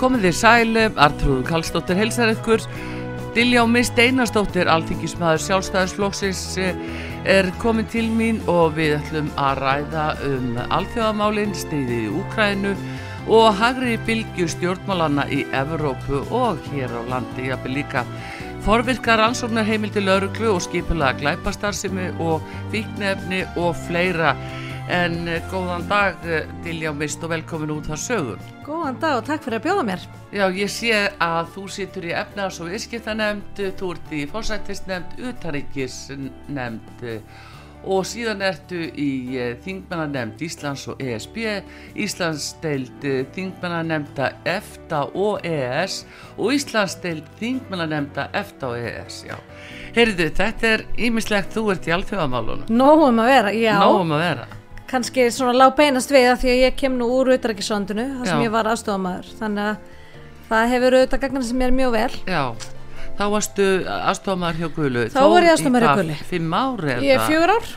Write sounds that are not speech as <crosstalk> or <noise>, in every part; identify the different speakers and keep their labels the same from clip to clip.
Speaker 1: Komið þið sælum, Artrúður Kallstóttir helsar ykkur. Diljá Mist Einarstóttir, alþingismæður sjálfstæðisflóksins er komin til mín og við ætlum að ræða um alþjóðamálinn, steyðið í Úkrænu og hagri bylgju stjórnmálanna í Evrópu og hér á landi, jáfnveg líka forvirkar ansóknar heimildi lauruglu og skipilega glæpastarsimi og fíknefni og fleira. En góðan dag Diljá Mist og velkomin út að sögum.
Speaker 2: Góðan dag og takk fyrir að bjóða mér.
Speaker 1: Já, ég sé að þú situr í efnaðs- og viðskiptanemnd, þú ert í fórsættisnemnd, utaríkisnemnd og síðan ertu í þingmannanemnd Íslands og ESB, Íslandsdeild þingmannanemnda EFTA og EES og Íslandsdeild þingmannanemnda EFTA og EES, já. Heyrðu, þetta er ímislegt, þú ert í alþjóðamálunum.
Speaker 2: Nóum að vera, já.
Speaker 1: Nóum að vera.
Speaker 2: Kannski svona lág beinast við að því að ég kem nú úr auðvitaðrækisvandinu, þar sem
Speaker 1: Já.
Speaker 2: ég var aðstofamæður. Þannig að það hefur auðvitað gagnað sem mér mjög vel.
Speaker 1: Já, þá varstu aðstofamæður hjá Gulu.
Speaker 2: Þá var ég aðstoðarmaður hjá Gulu.
Speaker 1: Fimm ári eða?
Speaker 2: Ég er fjögur ár,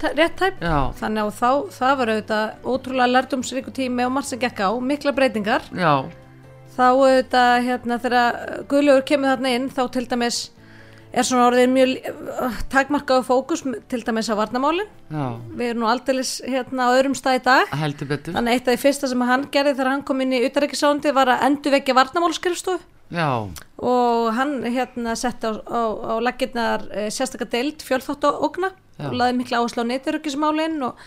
Speaker 2: Ta- rétt tæp.
Speaker 1: Já,
Speaker 2: Þannig að þá, það var auðvitað ótrúlega lærdomsríku tími og margt sem gekk á, mikla breytingar.
Speaker 1: já,
Speaker 2: Þá auðvitað, hérna, þegar Guðlaugur kemur þarna inn, þá til dæmis er svona orðið mjög uh, takmarkaðu fókus til dæmis á varnamálinn.
Speaker 1: já,
Speaker 2: Við erum nú aldeilis hérna á öðrum stað í dag. Þannig eitt af því fyrsta sem hann gerði þegar hann kom inn í utaríkisándi var að endurvekja varnamálskrifstofu
Speaker 1: Já,
Speaker 2: og hann hérna sett á, á, á laginnar e, sérstakar deild fjölþáttu ógna
Speaker 1: Já.
Speaker 2: og laði mikla áherslu á neturökkismálin og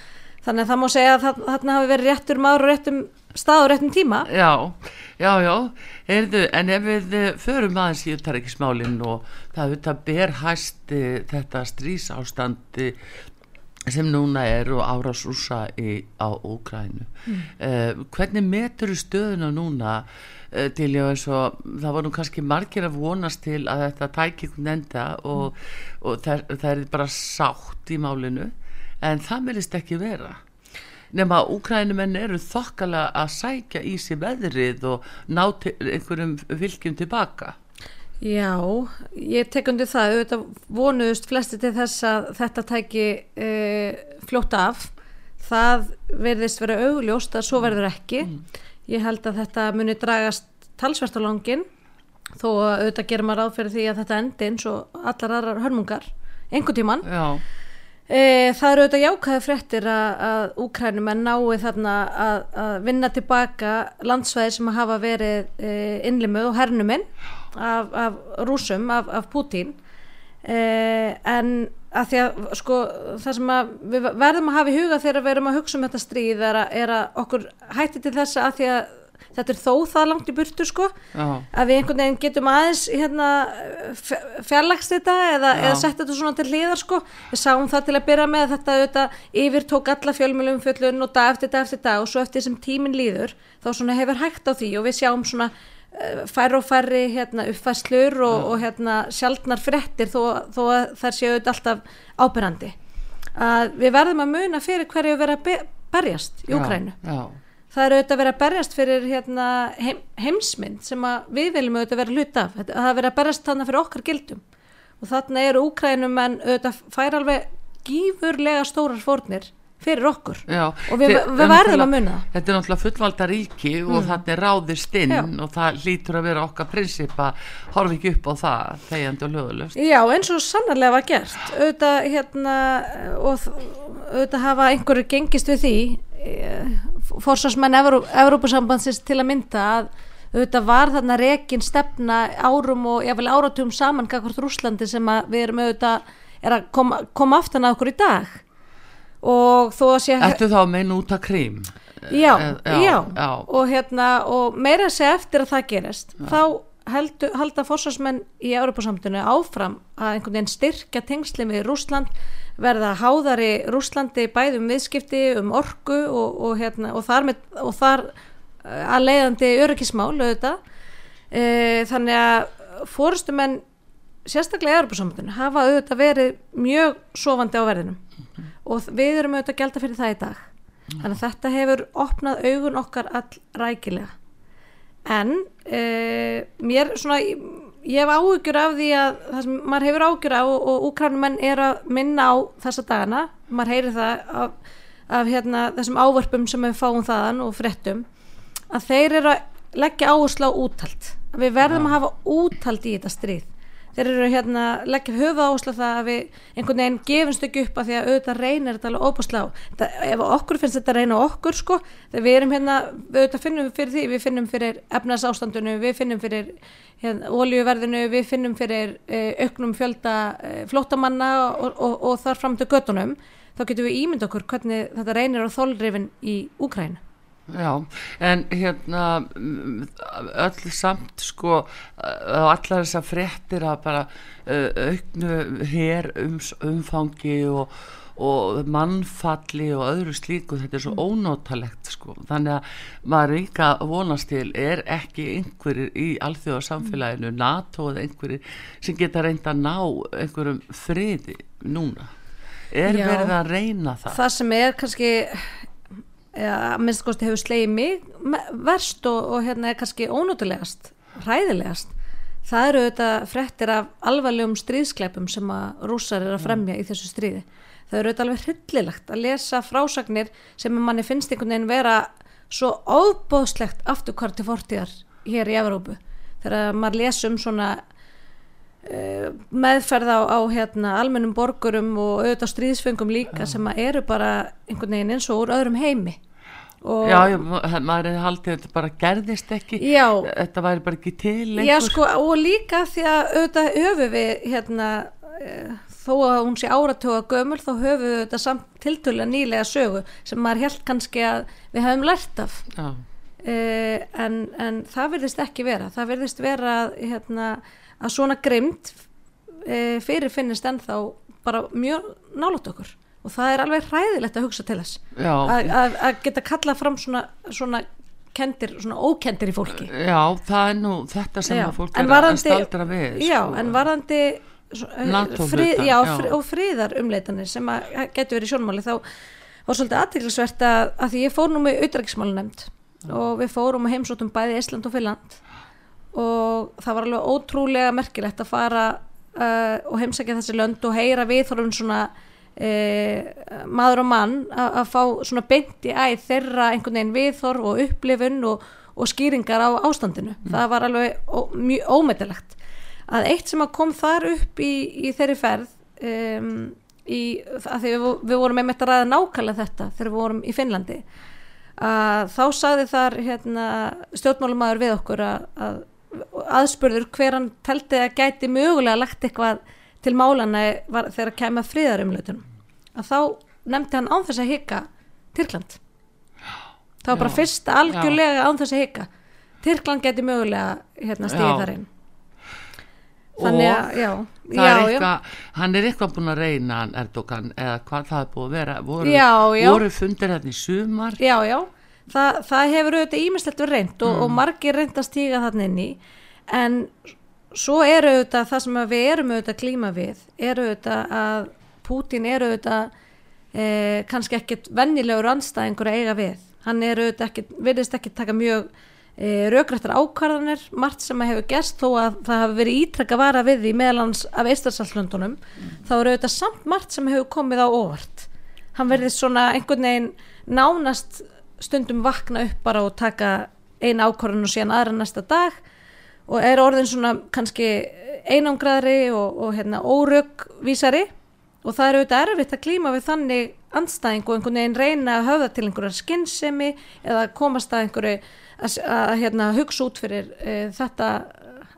Speaker 2: þannig að það má segja að þarna hafi verið réttur maður og réttum stað og réttum tíma.
Speaker 1: já, já, já, heyrðu, en ef við eh, förum aðeins í uttaríkismálinn og það auðvitað ber hæst eh, þetta strísástandi sem núna er og árás rúsa í, á Úkrænu. Mm. hvernig metur stöðuna núna uh, til já eins og það nú kannski margir að vonast til að þetta tæki einhvern enda og, og það, það er bara sátt í málinu en það meðlist ekki vera. nema úkrænumenn eru þokkala að sækja í sig veðrið og ná einhverjum fylgjum tilbaka
Speaker 2: Já, ég tek undir það, auðvitað vonuðust flesti til þess að þetta tæki e, fljótt af. Það verðist vera augljóst að svo verður ekki. Ég held að þetta muni dragast talsvert á langin þó að auðvitað gerir maður ráð fyrir því að þetta endi eins og allar aðrar hörmungar, einhvern tíman.
Speaker 1: já,
Speaker 2: E, það eru auðvitað jákæði fréttir að, að úkrænumenn nái þarna að, að vinna tilbaka landsvæði sem hafa verið e, innlimuð og hernuminn af, af rúsum, af, af Pútín. E, en að því að sko það sem við verðum að hafa í huga þegar við erum að hugsa um þetta stríð er að, er að okkur hætti til þess að því að þetta er þó það langt í burtu sko.
Speaker 1: Já,
Speaker 2: að við einhvern veginn getum aðeins hérna, fjarlagst þetta eða,
Speaker 1: Já.
Speaker 2: eða sett þetta svona til hliðar sko. við sáum það til að byrja með að þetta auðvitað, yfir tók alla fjölmjölum fjöllun og dag eftir dag eftir dag og svo eftir sem tíminn líður þá svona hefur hægt á því og við sjáum svona uh, færri og færri hérna, uppfæslur og, og hérna, sjaldnar fréttir þó, þó að þær séu auðvitað alltaf ábyrrandi að við verðum að muna fyrir hverju vera að be- berjast í Úkrænu
Speaker 1: já,
Speaker 2: það er auðvitað að vera að berjast fyrir hérna, heim, heimsmynd sem að við viljum auðvitað vera hlut af. Það er verið að berjast þarna fyrir okkar gildum. Og þarna eru úkrænum en auðvitað fær alveg gífurlega stórar fórnir fyrir okkur.
Speaker 1: Já
Speaker 2: og við, við verðum að muna það.
Speaker 1: Þetta er náttúrulega fullvalda ríki og þannig ráðist inn
Speaker 2: Já.
Speaker 1: og það lítur að vera okkar prinsip að horfa ekki upp á það þegjandi og lögulust.
Speaker 2: Já, eins og sannarlega var gert. Auðvitað hérna og auðvitað hafa einhverju gengist við því fórsvarsmenn Evrópusambandsins til að mynda að auðvitað var þarna rekin stefna árum og jáfnvel áratugum saman kakvart Rúslandi sem við erum auðvitað er að koma, koma aftan að okkur í dag og þó að sé
Speaker 1: Ertu þá út að krím?
Speaker 2: já,
Speaker 1: Eh,
Speaker 2: já,
Speaker 1: já, já.
Speaker 2: og hérna og meira segja eftir að það gerist þá heldu, halda fórsvarsmenn í Európa-samtunni áfram að einhvern veginn styrkja tengsli við Rúsland verða háðari Rúslandi bæði um viðskipti, um orku og, og, hérna, og þar, með, og þar eh, að leiðandi öryggismál auðvitað. E, þannig að fórustumenn sérstaklega Európa-samöndun hafa auðvitað verið mjög sofandi á verðinum. Og við erum auðvitað að gelda fyrir það í dag. Þannig að þetta hefur opnað augun okkar all rækilega en e, mér svona ég hef áhugjur af því að það sem maður hefur áhugjur af og, og úkrænumenn er að minna á þessa dagana maður heyrir það af, af hérna, þessum ávarpum sem við fáum þaðan og frettum að þeir eru að leggja áherslu á úttalt. Við verðum að hafa úttalt í þetta stríð þeir eru hérna leggja höfuð áherslu á það að við einhvern veginn gefumst ekki upp að því að auðvitað reynir þetta alveg óbúslega á. Þetta, ef okkur finnst þetta reyna okkur sko þegar við erum hérna, við auðvitað finnum fyrir því við finnum fyrir efnars ástandunu við finnum fyrir hérna, oljuverðinu við finnum fyrir eh, auknum fjölda eh, flótamanna og, og, og þar fram til göttunum þá getum við ímynd okkur hvernig þetta reynir á þólrifin í Úkræna
Speaker 1: Já, en hérna mm, öll samt sko og allar þessar fréttir að bara auknu hér um, umfangi og, og mannfalli og öðru slíku þetta er svo
Speaker 2: Mm.
Speaker 1: ónótalegt sko þannig að maður líka vonast til er ekki einhverjir í alþjóðarsamfélaginu NATO eða einhverjir sem geta reynda að ná einhverjum friði núna er
Speaker 2: Já.
Speaker 1: verið að reyna það
Speaker 2: það sem er kannski að minnst kosti hefur slegið mig verst og, og hérna er kannski ónútulegast, hræðilegast. Það eru þetta frettir af alvarlegum stríðskleipum sem að rússar er að fremja í þessu stríði. Það eru þetta alveg hryllilegt að lesa frásagnir sem manni finnst einhvern veginn vera svo óbóðslegt afturkvart til fortíðar hér í Evrópu. Þegar maður les um svona meðferð á, á hérna, almennum borgurum og auðvitað stríðsfengum líka sem að eru bara einhvern veginn eins og úr öðrum heimi. Og
Speaker 1: Já, já, maður hefði haldið að þetta bara gerðist ekki.
Speaker 2: Já.
Speaker 1: þetta væri bara ekki til lengur.
Speaker 2: Já, sko, og líka því að auðvitað höfu við hérna, eh, þó að hún sé áratöga gömul þá höfu við þetta samt tiltölu nýlega sögu sem maður held kannski að við hefum lært af.
Speaker 1: Já,
Speaker 2: uh, en, en það virðist ekki vera. Það virðist vera að, hérna, að svona grimmt uh, fyrir finnist ennþá bara mjög nálat okkur. Og það er alveg hræðilegt að hugsa til þess. Að, geta kallað fram svona, svona kendir, svona ókendir í fólki.
Speaker 1: Já, það er nú þetta sem
Speaker 2: Já,
Speaker 1: að fólk
Speaker 2: en
Speaker 1: er
Speaker 2: varðandi-
Speaker 1: að staldra við
Speaker 2: já,
Speaker 1: sko.
Speaker 2: en eh,
Speaker 1: NATO
Speaker 2: frið, já,
Speaker 1: já.
Speaker 2: og friðar umleitanir sem að getur verið sjónmáli þá var svolítið aðtiklisvert að, að því ég fór nú með auðrækismáli nefnd og við fórum og heimsóttum bæði Ísland og Finland og það var alveg ótrúlega merkilegt að fara uh, og heimsækja þessi lönd og heyra við þorfum svona uh, maður og mann að fá svona beint í æð þeirra einhvern veginn viðþorf og upplifun og, og skýringar á ástandinu. Það var alveg ó, mjög ómetilegt að eitt sem að kom þar upp í, í þeirri ferð um, í, að því við, við vorum einmitt að ræða nákvæmlega þetta þegar við vorum í Finnlandi að þá sagði þar hérna, stjórnmálumæður við okkur að, að aðspurður hver hann teldi að gæti mögulega lagt eitthvað til málana var, þegar að kæma friðarumlautunum að þá nefndi hann án þess að hika Tyrkland. Það var bara
Speaker 1: Já,
Speaker 2: fyrst algjörlega án þess að hika. Tyrkland gæti mögulega hérna
Speaker 1: Já.
Speaker 2: stíði þar inn. Þannig að já, já,
Speaker 1: er
Speaker 2: já.
Speaker 1: eitthvað, hann er eitthvað búin að reyna Erdogan eða hvað það er búið að vera. Voru,
Speaker 2: Já, já.
Speaker 1: voru fundir hérna í sumar?
Speaker 2: Já, já, Þa, það hefur auðvitað ímislegt verið reynd og,
Speaker 1: Mm.
Speaker 2: og margir reynd að stíga þarna inn í. En svo er auðvitað það sem við erum auðvitað að glíma við er auðvitað að Pútín er auðvitað eh, kannski ekkit vennilegur anstæðingur að eiga við. Hann er auðvitað ekkit, virðist ekki taka mjög e, rökrættar ákvarðanir margt sem að hefur gerst þó að það hafi verið ítrekka vara við því meðlans af Eistarsalslöndunum þá er auðvitað samt margt sem hefur komið á óvart. Hann verðist svona einhvern veginn nánast stundum vakna upp bara og taka eina ákvarðan og síðan aðra næsta dag og er orðin svona kannski einangraðri og, og hérna, órökvísari. Og það er auðvitað erfitt að klíma við þannig andstæðing og einhvern veginn reyna að höfða til einhverjar skinnsemi eða komast að einhverju að, að hérna, hugsa út fyrir e, þetta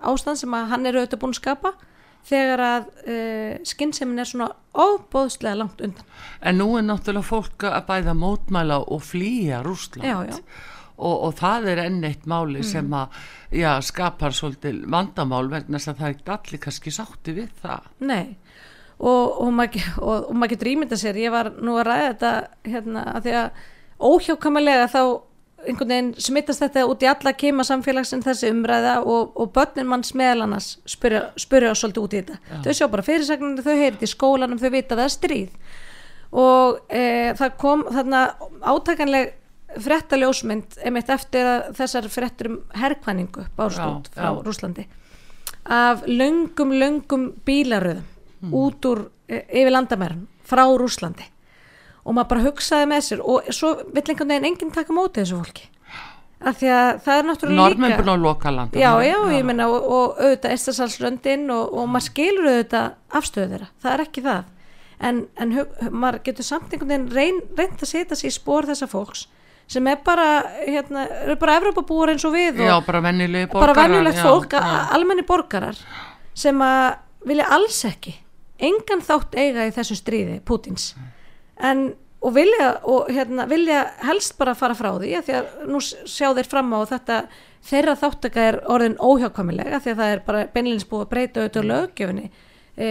Speaker 2: ástand sem hann er auðvitað búin að skapa þegar að e, skynnsemin er svona óbóðslega langt undan.
Speaker 1: en nú er náttúrulega fólk að bæða mótmæla og flýja Rússland
Speaker 2: Já, já.
Speaker 1: Og, og það er enn eitt máli sem að já, skapar svolítið vandamál vegna þess að það er allir kannski sátti við það
Speaker 2: Nei, og, og, maður, <laughs> maður getur ímynda sér, ég var nú að ræða þetta hérna að því að óhjákamalega þá einhvern veginn smittast þetta út í alla keima samfélagsinn þessi umræða og, og börnin manns meðal annars spyrja, spyrja svolítið út í þetta þau sjá bara fyrirsagninu, þau heyrið í skólanum þau vita að það er stríð og e, það kom þarna átakanleg frettaljósmynd einmitt eftir að þessar frettur um herrkvæningu bárst
Speaker 1: Já,
Speaker 2: út frá
Speaker 1: já.
Speaker 2: Rúslandi af löngum, löngum bílaröðum
Speaker 1: Hmm.
Speaker 2: út úr e, yfir landamæran frá Rúslandi og maður bara hugsaði með sér og svo vill einhvern veginn enginn taka mótið þessu fólki. Af því að það er náttúrulega líka
Speaker 1: búin að loka landa
Speaker 2: já, já, ég meina og, og auðvitað Estasalsröndin og, og maður skilur auðvitað afstöðu þeirra, það er ekki það. En, en maður getur samt einhvern veginn reyn, reynd að setja sig í spór þessa fólks sem er bara hérna, er bara Evrópabúar eins og við og
Speaker 1: Já, bara já,
Speaker 2: fólk,
Speaker 1: já.
Speaker 2: almenni borgarar sem að vilja alls ekki engan þátt eiga í þessu stríði Pútins en og vilja, og, hérna, vilja helst bara fara frá því af því að nú sjá þeir fram á þetta þeirra þáttaka er orðin óhjákvæmilega því að það er bara beinleins búið að breyta auðvitað löggjöfinni e,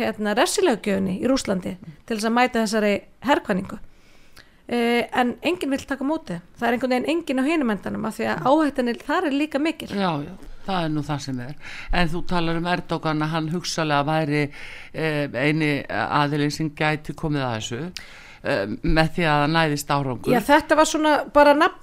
Speaker 2: hérna refsilöggjöfinni í Rúslandi til þess að mæta þessari herkvæningu e, en enginn vil taka móti. Það er einhvern veginn enginn á hinumendanum af því að áhættanil þar er líka mikil.
Speaker 1: Já, já, það er nú það sem er. En þú talar um Erdogan að hann hugsalega væri eh, eini aðilinn sem gæti komið að þessu eh, með því að það næðist árangur.
Speaker 2: Já, þetta var svona bara nafn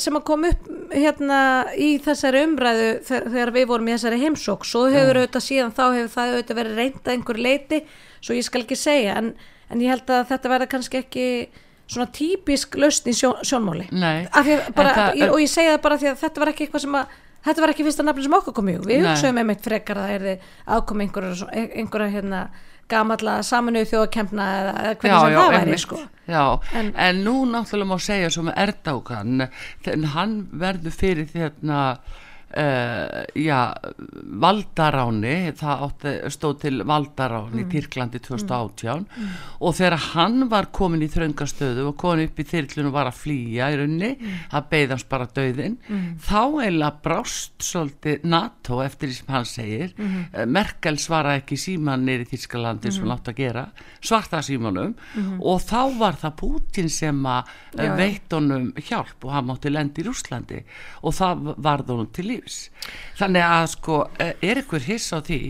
Speaker 2: sem að kom upp hérna í þessari umræðu þegar, við vorum í þessari heimsók svo hefur auðvitað síðan þá hefur það auðvitað verið reynda einhver leiti svo ég skal ekki segja. En, en ég held að þetta verða kannski ekki svona típisk lausn í sjón, sjónmáli.
Speaker 1: Nei,
Speaker 2: að bara,
Speaker 1: það
Speaker 2: ég, og ég segja það bara því að þetta var ekki eitthvað sem að þetta var ekki fyrsta nafni sem okkur kom í við hugsaum einmitt frekar að það er þið aðkomi einhverja, einhverja hérna, gamalla saminuð þjóðakempna eða, eða hvernig sem það væri sko.
Speaker 1: já, en,
Speaker 2: En-
Speaker 1: nú náttúrulega má segja Erdogan þegar hann verður fyrir þérna uh, já, valdaráni það átti, stóð til valdaráni
Speaker 2: Mm.
Speaker 1: í Tyrklandi 2018 og þegar hann var komin í þröngastöðu og komin upp í þyrlun og var að flýja í raunni,
Speaker 2: Mm.
Speaker 1: það beigð hans bara döðin, þá eiginlega brást svolítið NATO eftir því sem hann segir, mm. Merkel svaraði ekki síman nýri í Þýskalandi sem hann átt að gera, svarta símanum. Og þá var það Putin sem að
Speaker 2: já.
Speaker 1: veitt honum hjálp og hann mátti lendi í Rúslandi og það varð honum til lífs. Þannig að sko er ykkur hiss á því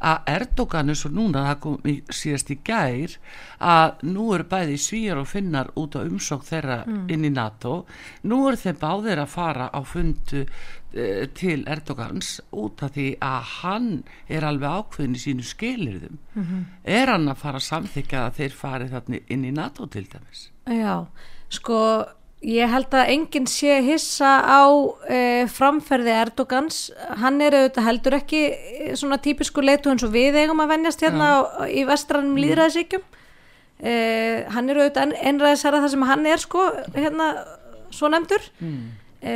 Speaker 1: að Erdogan er svo núna það kom í, síðast í gær að nú eru bæði svíjar og finnar út á umsók þeirra inn í NATO. Nú eru þeim báðir að fara á fundu uh, til Erdogans út af því að hann er alveg ákveðin í sínu skilirðum er hann að fara að samþykja að þeir fari þarna inn í NATO til dæmis?
Speaker 2: Já, sko ég held að enginn sé hissa á e, framferði Erdogans. Hann er auðvitað heldur ekki e, svona típisku leitu eins og við eigum að venjast hérna á, í vestrannum mm. líðræðisíkjum e, hann er auðvitað einræðisherra það sem hann er sko hérna svo nefndur. E,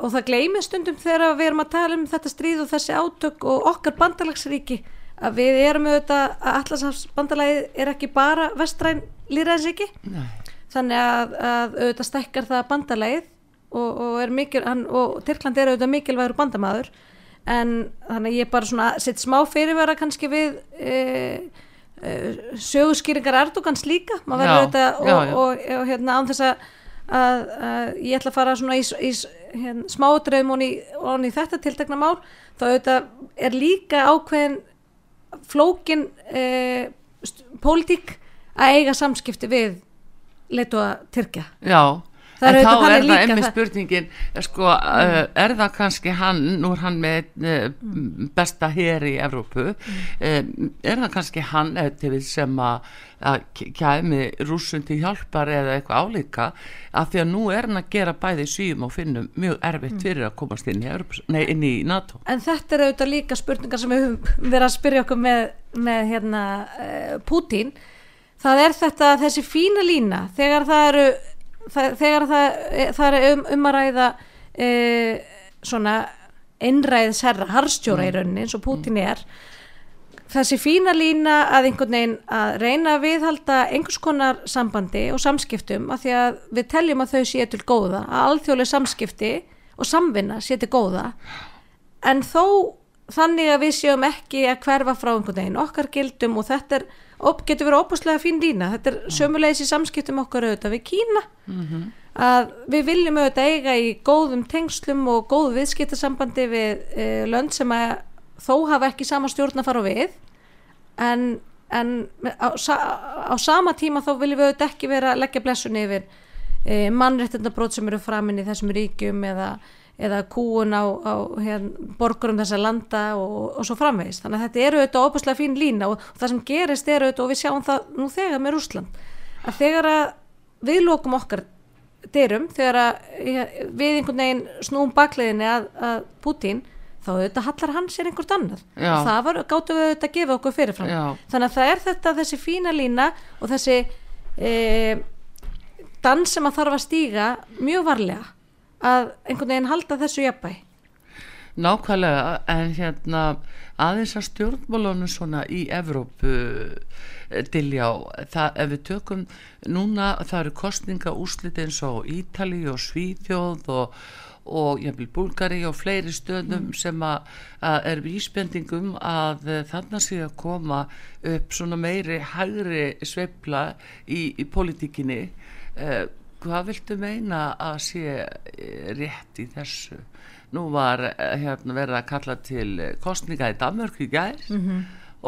Speaker 2: og það gleymið stundum þegar við erum að tala um þetta stríð og þessi átök og okkar bandalagsríki að við erum auðvitað að allarsafsbandalagið er ekki bara vestræn líðræðisíki
Speaker 1: Nei.
Speaker 2: Þannig að, að auðvitað stekkar það bandalagið og, og, mikil, hann, og Tyrkland er auðvitað mikilvægur bandamaður en þannig ég bara svona sitt smá fyrirvera kannski við e, e, sögurskýringar Erdogans líka maður
Speaker 1: Já,
Speaker 2: verður auðvitað og,
Speaker 1: já, já.
Speaker 2: Og, og, hérna án þess að, að, að ég ætla að fara svona í, í hérna, smádreifum og í, þetta tiltekna mál þá auðvitað er líka ákveðin flókin e, pólitík að eiga samskipti við leitu að Tyrkja.
Speaker 1: Já,
Speaker 2: Það er
Speaker 1: en þá er
Speaker 2: þannig
Speaker 1: það. emmi spurningin sko, uh, er það kannski hann nú er hann með uh, besta hér í Evrópu um, er það kannski hann eftir sem að, kæmi rússun til hjálpar eða eitthvað álíka af því að nú er hann að gera bæði svíum og finnum mjög erfitt fyrir að komast inn í, Evrópu, nei, inn í NATO.
Speaker 2: En þetta er auðvitað líka spurningar sem við höfum verið að spyrja okkur með, með hérna, Pútín það er þetta þessi fína lína þegar það eru það, þegar það, eh, það er um, um að ræða uh, svona einræðisherra, harstjóra í rauninni eins og Pútín er. Þessi fína lína að einhvern veginn að reyna að viðhalda einhvers konar sambandi og samskiptum af því að við teljum að þau séu til góða að alþjóðlega samskipti og samvinna séu til góða. En þó þannig að við séum ekki að hverfa frá einhvern veginn okkar gildum og þetta er op, getur verið óbúslega fín lína. Þetta er sömulegis í samskiptum okkar auðvitað við Kína. Að við viljum auðvitað eiga í góðum tengslum og góðu viðskiptasambandi við e, lönd sem að þó hafa ekki sama stjórn að fara við. En, en á, á sama tíma þá viljum við auðvitað ekki vera að leggja blessun yfir e, mannréttindabrót sem eru framinn í þessum ríkjum eða, eða kúun á, á hér, borgurum þessa landa og, og svo framvegist þannig að þetta eru auðvitað óbúslega fín lína og, það sem gerist eru auðvitað og við sjáum það nú þegar með Rúsland að þegar að við lókum okkar dyrum þegar að við einhvern veginn snúum bakleginni að, að Putin þá auðvitað hallar hann sér einhvert annað
Speaker 1: Já.
Speaker 2: það var, gáttu við auðvitað að gefa okkur fyrirfram
Speaker 1: Já.
Speaker 2: þannig að það er þetta þessi fína lína og þessi e, dans sem að þarf að stíga mjög varlega að einhvern veginn halda þessu jafnbæ
Speaker 1: Nákvæmlega, en hérna aðeins að stjórnmálunum svona í Evrópu eh, dilja á, það, ef við tökum núna, það eru kostninga úslit eins og Ítali og Svíþjóð og, og jafnvel Búlgari og fleiri stöðum sem að, að er vísbendingum að eh, þarna sé að koma upp svona meiri hægri sveifla í, í politíkinni eh, hvað viltu meina að sé eh, rétt í þessu? Nú var eh, hérna verið að kalla til eh, kostninga í Danmörk í gær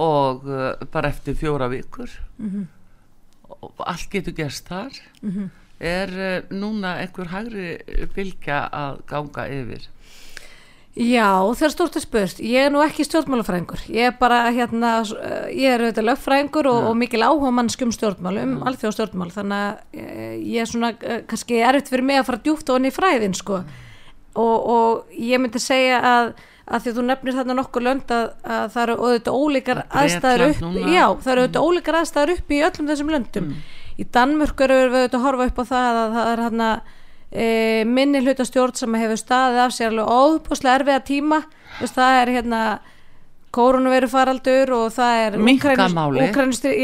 Speaker 1: og uh, bara eftir fjóra vikur. Og allt getur gerst þar. Er uh, núna einhver hægri bylgja að ganga yfir
Speaker 2: Já, það stórt að spurt. Ég er nú ekki stjórnmálafræðingur. Ég er bara, hérna, eh, ég er auðvitað lögfræðingur og, og mikil áhuga mannskum stjórnmál, um alþjóð stjórnmál, þannig að eh, ég er svona, eh, kannski erfitt fyrir mig að fara djúpt og onni í fræðin, sko. Og, og ég myndi segja að, að því þú nefnir þarna nokkur lönd að, að það eru auðvitað ólíkar aðstæður upp,
Speaker 1: núna.
Speaker 2: já, það eru auðvitað ólíkar aðstæður upp í öllum þessum löndum. Í Danmörk eru við auðvitað að horfa upp á það að það er hérna e, minni hlutastjórn sem hefur staðið af sér alveg óbúslega erfiða tíma Þess, það er hérna koronaviru faraldur og það er
Speaker 1: Minkamáli.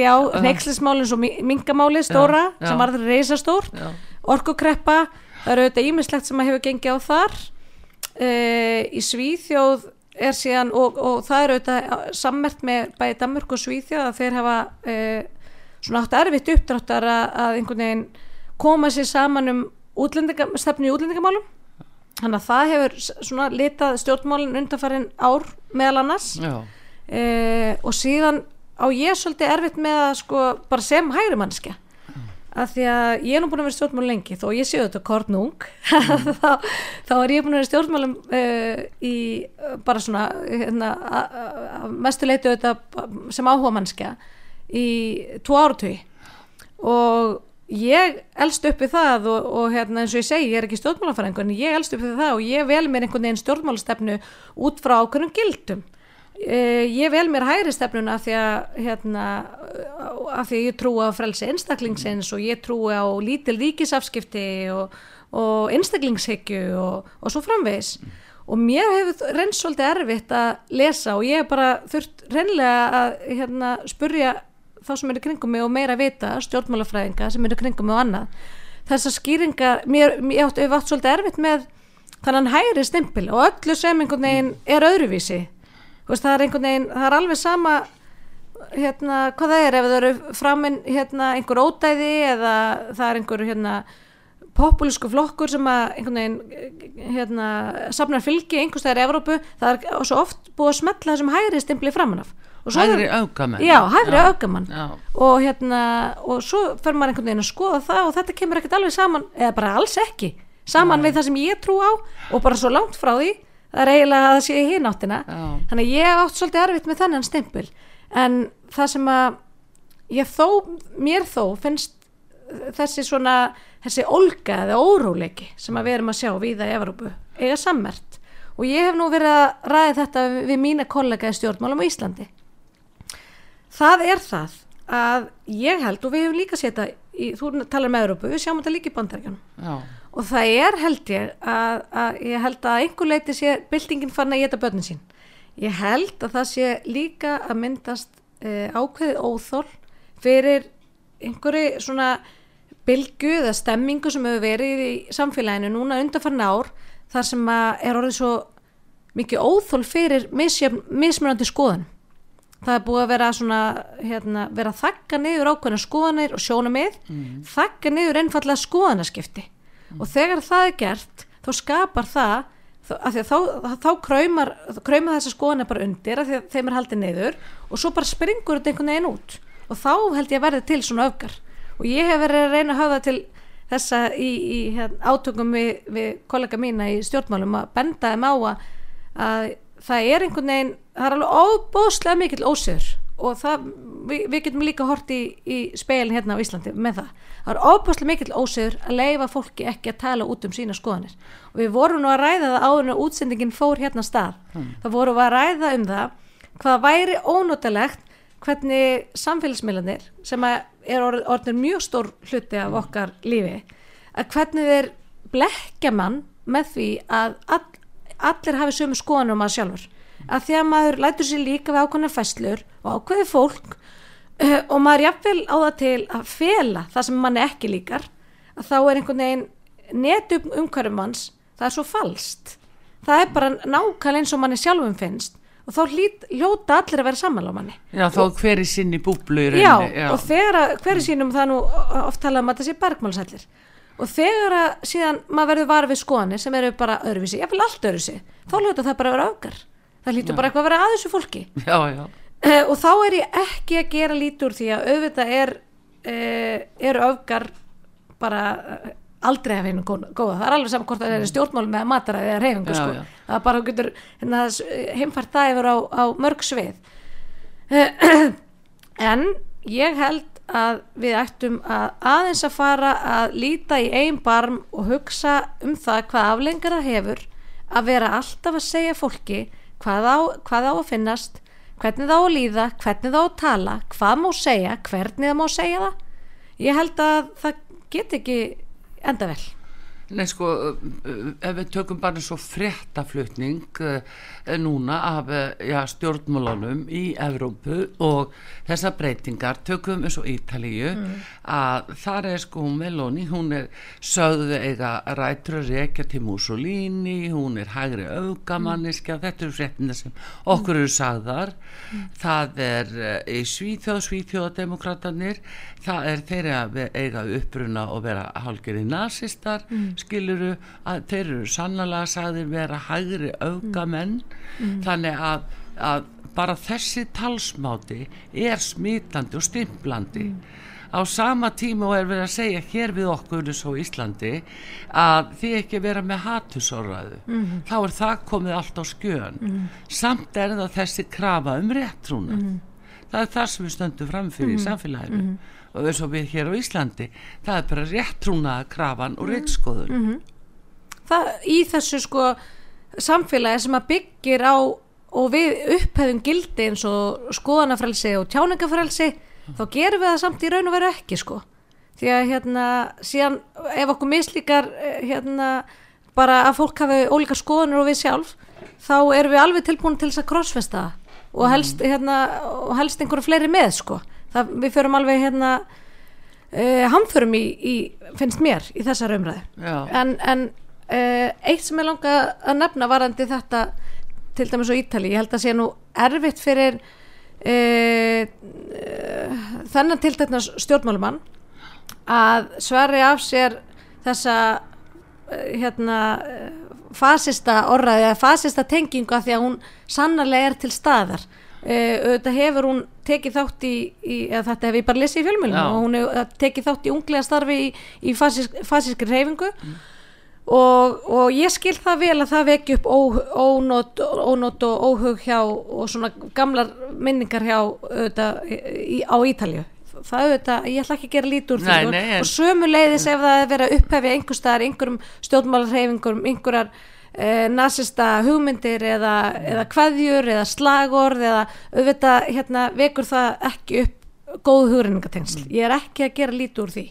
Speaker 2: Já, neykslismálin svo minkamáli stóra
Speaker 1: Já, já.
Speaker 2: sem var það reysa stórt
Speaker 1: Já.
Speaker 2: orkukreppa, það eru auðvitað ímislegt sem hefur gengið á þar e, í Svíþjóð er síðan og, og það eru auðvitað sammert með bæði Danmörk og Svíþjóð að þeir hafa e, svona átt erfitt uppdráttar að, að einhvern veginn koma sér saman um útlendinga, stefnu í útlendingamálum. Þannig að það hefur svona litað stjórnmálin undanfærin ár meðal annars.
Speaker 1: Já,
Speaker 2: e, og síðan á ég svolítið erfitt með að sko bara sem hægri mannskja að því að ég er nú búin að vera í stjórnmálum lengi þó ég séu þetta kornung. <laughs> Þá, þá er ég búin að vera stjórnmálum uh, í uh, bara svona hérna, a- a- a- mestu leitu þetta sem áhuga mannskja í tvo áratugí og ég elst upp við það og, og hérna eins og ég segi, ég er ekki stjórnmálafæringur en ég elst upp við það og ég vel mér einhvern veginn stjórnmálastefnu út frá ákveðnum gildum. Uh, ég vel mér hægri stefnuna af því að hérna, af því að ég trúi á frelsi einstaklingsins og ég trúi á lítil ríkisafskipti og, og einstaklingshyggju og, og svo framvegis. Og mér hefur reynst svolítið erfitt að lesa og ég hef bara þurft reynlega að hérna, spurja þá sem eru kringum mig og meira vita stjórnmálafræðinga sem eru kringum mig og annað. Þessar skýringar, mér, mér átt, átt svolítið erfitt með þannig hægri stimpil og öllu sem einhvern veginn er öðruvísi. Veist, það er einhvern veginn, það er alveg sama hérna, hvað það er ef það eru framinn hérna, einhver ódæði eða það er einhver hérna, populísku flokkur sem að einhvern veginn hérna, safnar fylgi einhvers staðar í Evrópu það er svo oft búið að smetla þessum hægri stimpli framan
Speaker 1: hægri aukamenn
Speaker 2: Já, hægri aukamann
Speaker 1: já,
Speaker 2: og hérna og svo fer maður einhvern veginn að skoða það og þetta kemur ekkert alveg saman eða bara alls ekki saman við það sem ég trú á og bara svo langt frá því. Það er eiginlega að það sé í hináttina þannig að ég átt svolítið erfitt með þennan stimpil. En það sem að ég þó, mér þó finnst þessi svona þessi olga eða óróleiki sem að við erum að sjá víða í Evrópu eiga sammert. Og ég hef nú verið að ræða þetta við mína kollega í stjórnmálum á Íslandi það er það að ég held og við hefum líka séð þetta í, þú talar með Európu, við sjáum þetta líka í bandaríkjanum og það er held ég að, að ég held að einhver leiti sé byltingin fann að geta börnin sín. Ég held að það sé líka að myndast uh, ákveðið óþól fyrir einhverju svona bylgu eða stemmingu sem hefur verið í samfélaginu núna undanfarn ár þar sem að er orðið svo mikið óþól fyrir mismunandi skoðan það er búið að vera svona hérna, vera þakka niður ákveðna skoðanir og sjónamið, mm. þakka niður einfallega skoðanaskipti mm. og þegar það er gert þá skapar það þá, þá, þá kræmar þessa skoðanir bara undir að þeim er haldið niður og svo bara springur þetta einhvern veginn út og þá held ég að verði til svona öfgar og ég hef verið að reyna að hafa til þessa í, í hérna, átökum við, við kollega mína í stjórnmálum að benda þeim á að það er einhvern veginn, það er alveg óbóslega mikill ósöður og það, við, við getum líka hort í, í speilin hérna á Íslandi með það. Það er óbúslega mikill ósöður að leifa fólki ekki að tala út um sína skoðanir. Og við vorum nú að ræða það áður en útsendingin fór hérna stað. Mm. það vorum að ræða um það hvað væri ónótalegt hvernig samfélagsmiðlanir sem er orðin mjög stór hluti af okkar lífi að hvernig þeir blekja mann með því að all, allir hafi sömu skoðanum að sjálfur. Að því að maður lætur sér líka við ákveðna fæslur og ákveði fólk uh, og maður jafnvel á það til að fela það sem manni ekki líkar að þá er einhvern veginn netum umhverfum manns það er svo falst það er bara nákvæmlega eins og manni sjálfum finnst og þá hlýt, hljóta allir að vera saman á manni.
Speaker 1: Já, þá
Speaker 2: og,
Speaker 1: hver er sinni búblu í
Speaker 2: rauninni Já, já. og hver er sinnum það nú oft talað um að það sé bergmálsællir og þegar að síðan maður verður varfið skoðanir sem eru bara öðruvísi, ég vil allt öðruvísi þá hljóta það bara að vera öfgar það hlýtur bara eitthvað að vera að þessu fólki
Speaker 1: já, já.
Speaker 2: Uh, og þá er ég ekki að gera lítur því að auðvitað er uh, eru öfgar bara uh, aldrei að finna góða, það er alveg saman hvort það er mm. stjórnmál með mataræði eða reyfingu sko. það bara getur hérna, heimfært það yfir á, á mörg svið <clears throat> en ég held að við ættum að aðeins að fara að líta í einn barm og hugsa um það hvað aflengar það hefur að vera alltaf að segja fólki hvað á, hvað á að finnast hvernig það á að líða, hvernig það á að tala hvað má segja, hvernig það má segja það. Ég held að það get ekki enda vel
Speaker 1: Nei sko, ef við tökum bara svo fréttaflutning uh, núna af ja, stjórnmálunum í Evrópu og þessar breytingar tökum eins og Ítalíu mm. að þar er sko Meloni, hún er sögðu eiga rættur reykja til Mussolini, hún er hægri augamanniski, mm. þetta eru fréttina sem okkur eru sagðar mm. það er í Svíþjóð Svíþjóðademokratanir það er þeirra eiga uppruna og vera hálgeri nazistar mm skiluru að þeir eru sannlega sagðir vera hægri augamenn mm. þannig að, að bara þessi talsmáti er smítandi og stimplandi mm. á sama tíma og er verið að segja hér við okkur svo Íslandi að því ekki vera með hatusóraðu mm. þá er það komið allt á skjön mm. samt er það þessi krafa um réttrúna mm. það er það sem við stöndum framfyrir í mm. samfélaginu og eins og við hér á Íslandi það er bara rétt trúnaða krafan og réttskoðun mm -hmm.
Speaker 2: það í þessu sko samfélagi sem að byggir á og við upphefum gildi eins og skoðanafrelsi og tjáningafrelsi þá gerum við það samt í raun og veru ekki sko. Því að hérna síðan ef okkur mislíkar eh, hérna bara að fólk hafi ólíkar skoðanur og við sjálf þá erum við alveg tilbúin til þess að crossfesta og helst, hérna, og helst einhverju fleiri með sko það, við förum alveg hérna uh, hamförum í, í, finnst mér í þessar umræðu. En, en uh, eitt sem ég langa að nefna varandi þetta til dæmis á Ítali, ég held að sé nú erfitt fyrir uh, þennan til þetta stjórnmálumann að svari af sér þessa hérna fasista orraði eða fasista tengingu að því að hún sannarlega er til staðar auðvitað hefur hún tekið þátt í, í þetta hef ég bara lesið í fjölmjölum og hún hefur tekið þátt í unglega starfi í, í fasískri reyfingu mm. og, og ég skil það vel að það veki upp ó, ónót, ónót og óhug hjá og svona gamlar minningar hjá auðvitað í, á Ítalju það auðvitað, ég ætla ekki að gera lítur úr því og sömuleiðis ef það er verið að upphefja einhver staðar, einhverjum stjórnmálarreyfingum einhverjar e, nazista hugmyndir eða, eða kveðjur eða slagorð eða auðvitað hérna, vekur það ekki upp góð hugrenningatengsl. Mm. Ég er ekki að gera lítið úr því.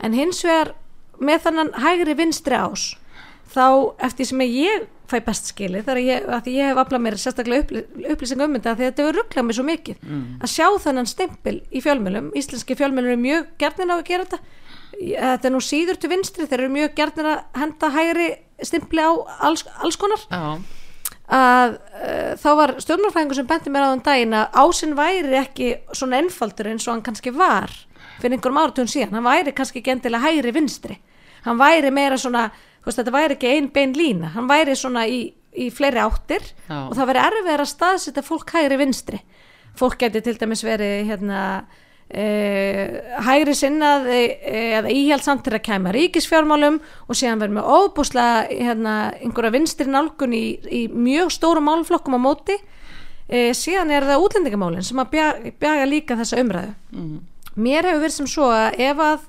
Speaker 2: En hins vegar með þannan hægri vinstri ás þá eftir sem ég fæ best skili þar að ég, að ég hef aflað mér sérstaklega upplý, upplýsing um þetta því að þetta hefur rugglað mér svo mikið mm. að sjá þannan stempil í fjölmjölum íslenski fjölmjölum er mjög gerðin á að gera þetta þetta er nú síður til vinstri þeir eru mjög gerðin að henda hægri stimpli á alls, alls konar. Já. að uh, þá var stjórnarfræðingur sem benti mér á þann daginn að ásinn væri ekki svona einfaldur eins og hann kannski var fyrir einhverjum áratun síðan, hann væri kannski ekki endilega hægri vinstri, hann væri meira svona, veist þetta væri ekki ein bein lína, hann væri svona í, í fleiri áttir
Speaker 1: Já.
Speaker 2: og það væri erfið að staðsita fólk hægri vinstri. Fólk geti til dæmis verið hérna Uh, hægri sinnað uh, eða íhjaldsamt til að kæma ríkisfjármálum og síðan verður með óbúslega hérna, einhverja vinstri nálgun í, í mjög stóru málflokkum á móti. Uh, síðan er það útlendingamálin sem að bjaga, bjaga líka þessa umræðu.
Speaker 1: Mm.
Speaker 2: mér hefur verið sem svo að ef að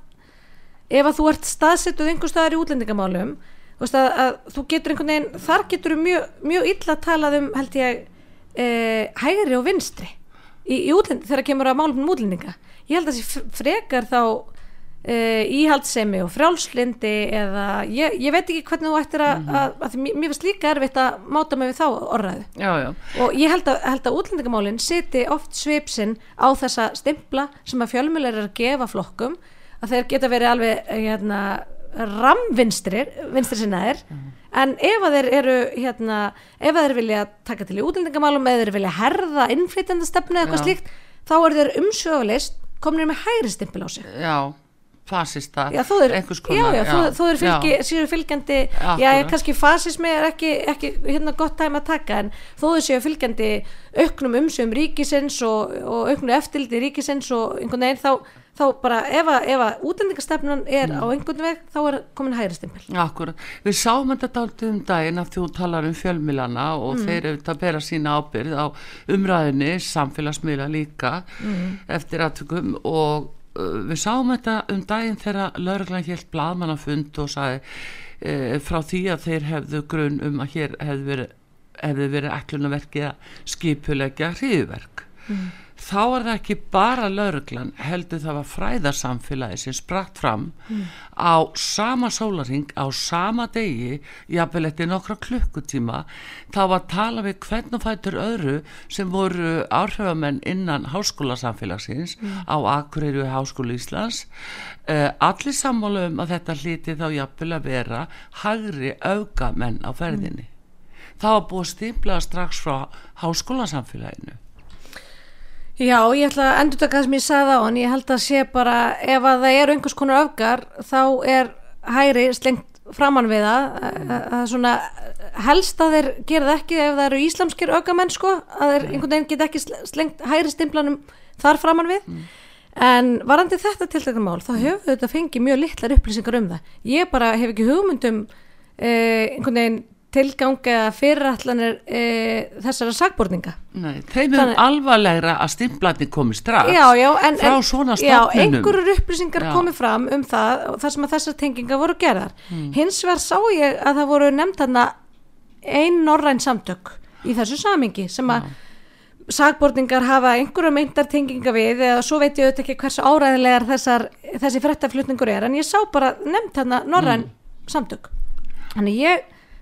Speaker 2: ef að þú ert staðsettuð einhver staðar í útlendingamálum þú, að, að þú getur einhvern veginn þar getur mjög, mjög illa talað um held ég hægri og vinstri í, í útlend, þegar kemur að málum um útlendinga ég held að þessi frekar þá uh, íhaldsemi og frjálslindi eða ég, ég veit ekki hvernig þú ættir að,
Speaker 1: Mhm.
Speaker 2: að, að, mér finnst líka erfitt að máta mig við þá orðræðu.
Speaker 1: Já, já,
Speaker 2: og ég held að, held að útlendingamálin siti oft svipsinn á þessa stimpla sem að fjölmjölar er að gefa flokkum að þeir geta verið alveg hérna, ramvinstrir vinstri sinnaðir en ef að þeir eru hérna, ef að þeir vilja taka til í útlendingamálum eða þeir vilja herða innflytjandastefnu eða eitthvað slíkt þá eru þeir umsjöfulist komnir með hægri stimpil á sig
Speaker 1: já fasista,
Speaker 2: Já, þú er, já, já, þú, þú er fylgi, séu fylgjandi já,
Speaker 1: Akkúrat.
Speaker 2: kannski fasismi er ekki, ekki hérna gott tæm að taka en þó þau séu fylgjandi auknum umsögum ríkisins og, og auknum eftirliti ríkisins og einhvern veginn þá, þá bara ef að, að útlendingastefnan er
Speaker 1: Mm.
Speaker 2: á einhvern veg þá er komin hægri stimpil
Speaker 1: Akkurat, við sáum þetta dálítið um daginn að þú talar um fjölmilana og
Speaker 2: Mm.
Speaker 1: þeir auðvitað bera sína ábyrð á umræðinni, samfélagsmiðla líka
Speaker 2: Mm.
Speaker 1: eftir aðtökum og við sáum þetta um daginn þegar lauruglan hélt blaðmannafund og sagði uh, frá því að þeir hefðu grunn um að hér hefðu verið, hefðu verið ætlunarverkið að skipulegja hriðverk. Þá er það ekki bara lauruglan heldur það var fræðarsamfélagi sem spratt fram á sama sólaring, á sama degi, jafnvel eftir nokkra klukkutíma, þá var tala við hvern og fætur öðru sem voru áhrifamenn innan háskólasamfélagsins á Akureyri og Háskóla Íslands. Uh, allir sammála um að þetta hliti þá jafnvel að vera hægri augamenn á ferðinni. Það var búið stimplað strax frá háskólasamfélaginu.
Speaker 2: Já, ég ætla að endur taka það sem ég sagði á en ég held að sé bara ef að það eru einhvers konar öfgar þá er hægri slengt framann við það. Að, að svona helst að þeir gera það ekki ef það eru íslamskir öfgamenn sko að þeir einhvern veginn get ekki sl- slengt hægri stimplanum þar framann við. En varandi þetta tiltekna mál þá höfum við þetta fengið mjög litlar upplýsingar um það. Ég bara hef ekki hugmyndum eh, einhvern veginn tilgang eða fyrirætlanir eh, þessara sagborninga
Speaker 1: Nei, þeim er alvarlegra að stimplarnir komi strax
Speaker 2: já, já, en,
Speaker 1: frá
Speaker 2: en,
Speaker 1: svona
Speaker 2: já,
Speaker 1: stofnunum.
Speaker 2: einhverjur upplýsingar
Speaker 1: Já.
Speaker 2: komið fram um það þar sem að þessar tengingar voru gerðar
Speaker 1: Hmm.
Speaker 2: hins vegar sá ég að það voru nefnt þarna ein norræn samtök í þessu samingi sem að sagborningar hafa einhverju meintar tenginga við eða svo veit ég auðvitað ekki hversu áræðilegar þessar, þessi frettaflutningur er en ég sá bara nefnt þarna norræn samtök þannig ég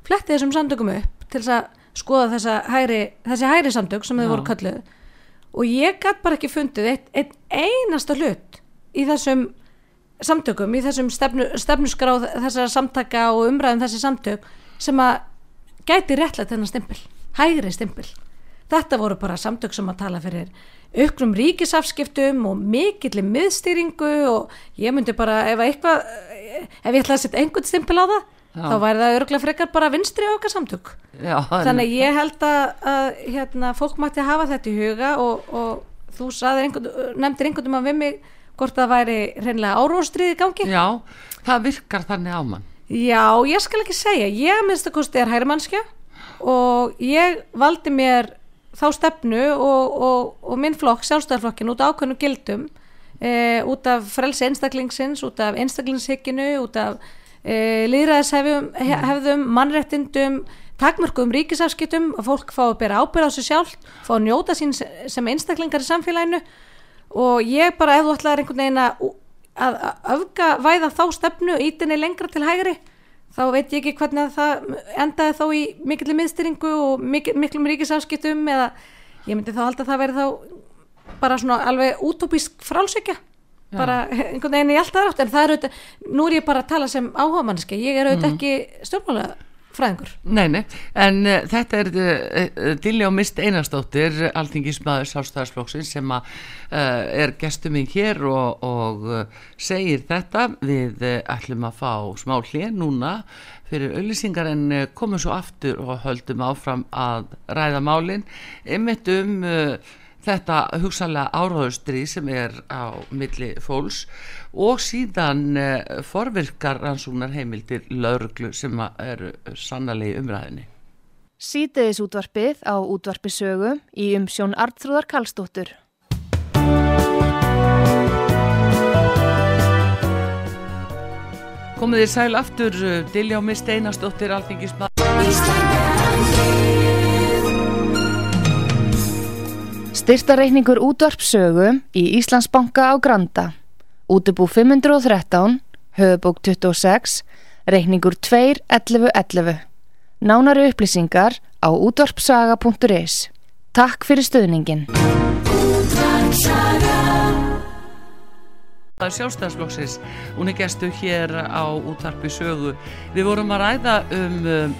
Speaker 2: fletti þessum samtökum upp til þess að skoða þessa hægri, þessi hægri samtök sem þau voru kölluð. Og ég gætt bara ekki fundið eitt, eitt einasta hlut í þessum samtökum, í þessum stefnu, stefnuskráð þessara samtaka og umræðum þessi samtök sem að gæti réttlega þennan stimpil, hægri stimpil. Þetta voru bara samtök sem að tala fyrir auknum ríkisafskiptum og mikilli miðstýringu og ég myndi bara ef að eitthvað ef ég ætlaði að setja einhvern stimpil á það
Speaker 1: Já.
Speaker 2: þá væri það örgulega frekar bara vinstri okkar samtök.
Speaker 1: Já,
Speaker 2: þannig ég held að, að hérna, fólk mætti hafa þetta í huga og, og þú einhvern, nefndir einhvern um að við mig hvort það væri hreinlega áróstriði í gangi.
Speaker 1: Já, það virkar þannig á mann.
Speaker 2: Já, ég skal ekki segja, ég minnst að kosti er hægrimannskja og ég valdi mér þá stefnu og, og, og minn flokk, sjálfstæðarflokkin út af ákveðnu gildum e, út af frelsi einstaklingsins, út af einstaklingshygginu, út af e, líðræðishefðum, hefðum, mannréttindum, takmörkum ríkisafskiptum að fólk fá að bera ábyrð á sig sjálf, fá að njóta sín sem einstaklingar í samfélaginu. Og ég bara ef þú ætlaðir einhvern veginn að að að öfga væða þá stefnu ítinni lengra til hægri þá veit ég ekki hvernig að það endaði þá í mikilli miðstyringu og mikil, miklum ríkisafskiptum eða ég myndi þá halda að það verið þá bara svona alveg útópísk frálsökja bara einhvern veginn í alltaf átt en það er auðvitað, nú er ég bara að tala sem áhugamanniski, ég er auðvitað ekki stjórnmála fræðingur
Speaker 1: Nei, nei, en uh, þetta er uh, Dilljá Mist Einarstóttir alþingismæður Sálstæðarsflóksins sem að, uh, er gestur minn hér og, og segir þetta. Við ætlum að fá smá hlið núna fyrir auðlýsingar en komum svo aftur og höldum áfram að ræða málin. Einmitt um þetta hugsanlega áráðustri sem er á milli fólks og síðan uh, forvirkar rannsóknar heimildir lauruglu sem eru sannalegi umræðinni.
Speaker 3: Sýteðis útvarpið á útvarpisögu í umsjón Artrúðar Kallstóttur.
Speaker 1: Komið þið sæl aftur, uh, Diljá Mist Einarsdóttir, alþingismað.
Speaker 3: Styrtareikningur útvarpsögu í Íslandsbanka á Granda. Útubú 513, höfubók 26, reikningur 2.11.11. Nánari upplýsingar á útvarpsaga.is. Takk fyrir stöðningin.
Speaker 1: Það er sjálfstæðsflokksins, hún er gestu hér á útvarpi sögu. Við vorum að ræða um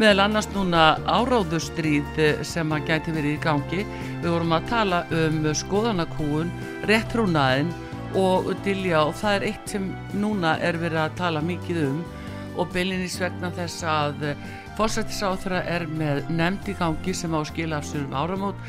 Speaker 1: meðal annars núna áráðustríð uh, sem að gæti verið í gangi. Við vorum að tala um skoðanakúun, réttrúnaðin og dilja og það er eitt sem núna er verið að tala mikið um. Og beilinís vegna þess að uh, fórsættisáþra er með nefnd í gangi sem á skila af sér um áramót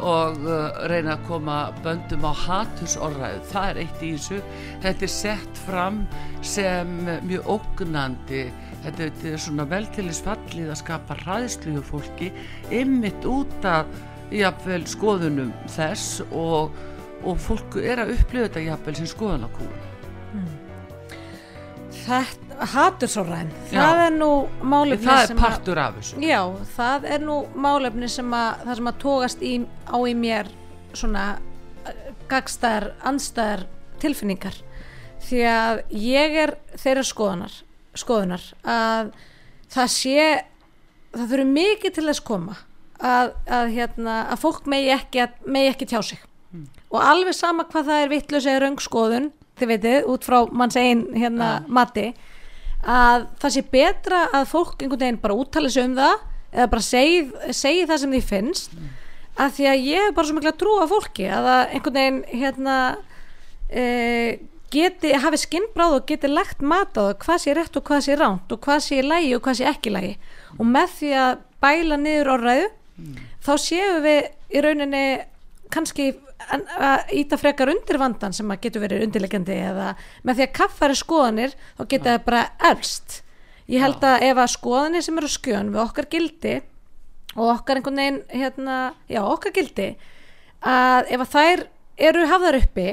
Speaker 1: og uh, reyna að koma böndum á hatursorðræðu. Það er eitt í þessu. Þetta er sett fram sem mjög ógnandi þetta, þetta er svona veltilisfallið að skapa hræðslu hjá fólki ymmit út af jafnvel skoðunum þess og, og fólk er að upplifa þetta jafnvel sem skoðunarkúun
Speaker 2: Þetta, hatursorræðin,
Speaker 1: Já.
Speaker 2: það er nú málefni
Speaker 1: það er partur af þessu.
Speaker 2: Já, það er nú málefni sem að það sem að tókast í, á í mér svona gagstæðar, andstæðar tilfinningar. Því að ég er þeirra skoðunar skoðunar að það sé það þurfi mikið til þess koma að, að, hérna, að fólk megi ekki, að, megi ekki tjá sig. Og alveg sama hvað það er vittlös eða röngskoðun, þið veitir, út frá manns einn hérna mati að það sé betra að fólk einhvern veginn bara úttala sig um það eða bara segi, segi það sem því finnst að því að ég er bara svo mikla trú á fólki að það einhvern veginn hérna e, geti, hafi skinnbráð og geti lagt mat á það hvað sé rétt og hvað sé ránt og hvað sé lægi og hvað sé ekki lægi og með því að bæla niður orðræðu þá séum við í rauninni kannski að íta frekar undir vandan sem að getur verið undirlegjandi eða með því að kaffari skoðanir þá geta það bara elst ég held að ef að skoðanir sem eru skjön við okkar gildi og okkar einhvern veginn hérna, já okkar gildi að ef að þær eru hafðar uppi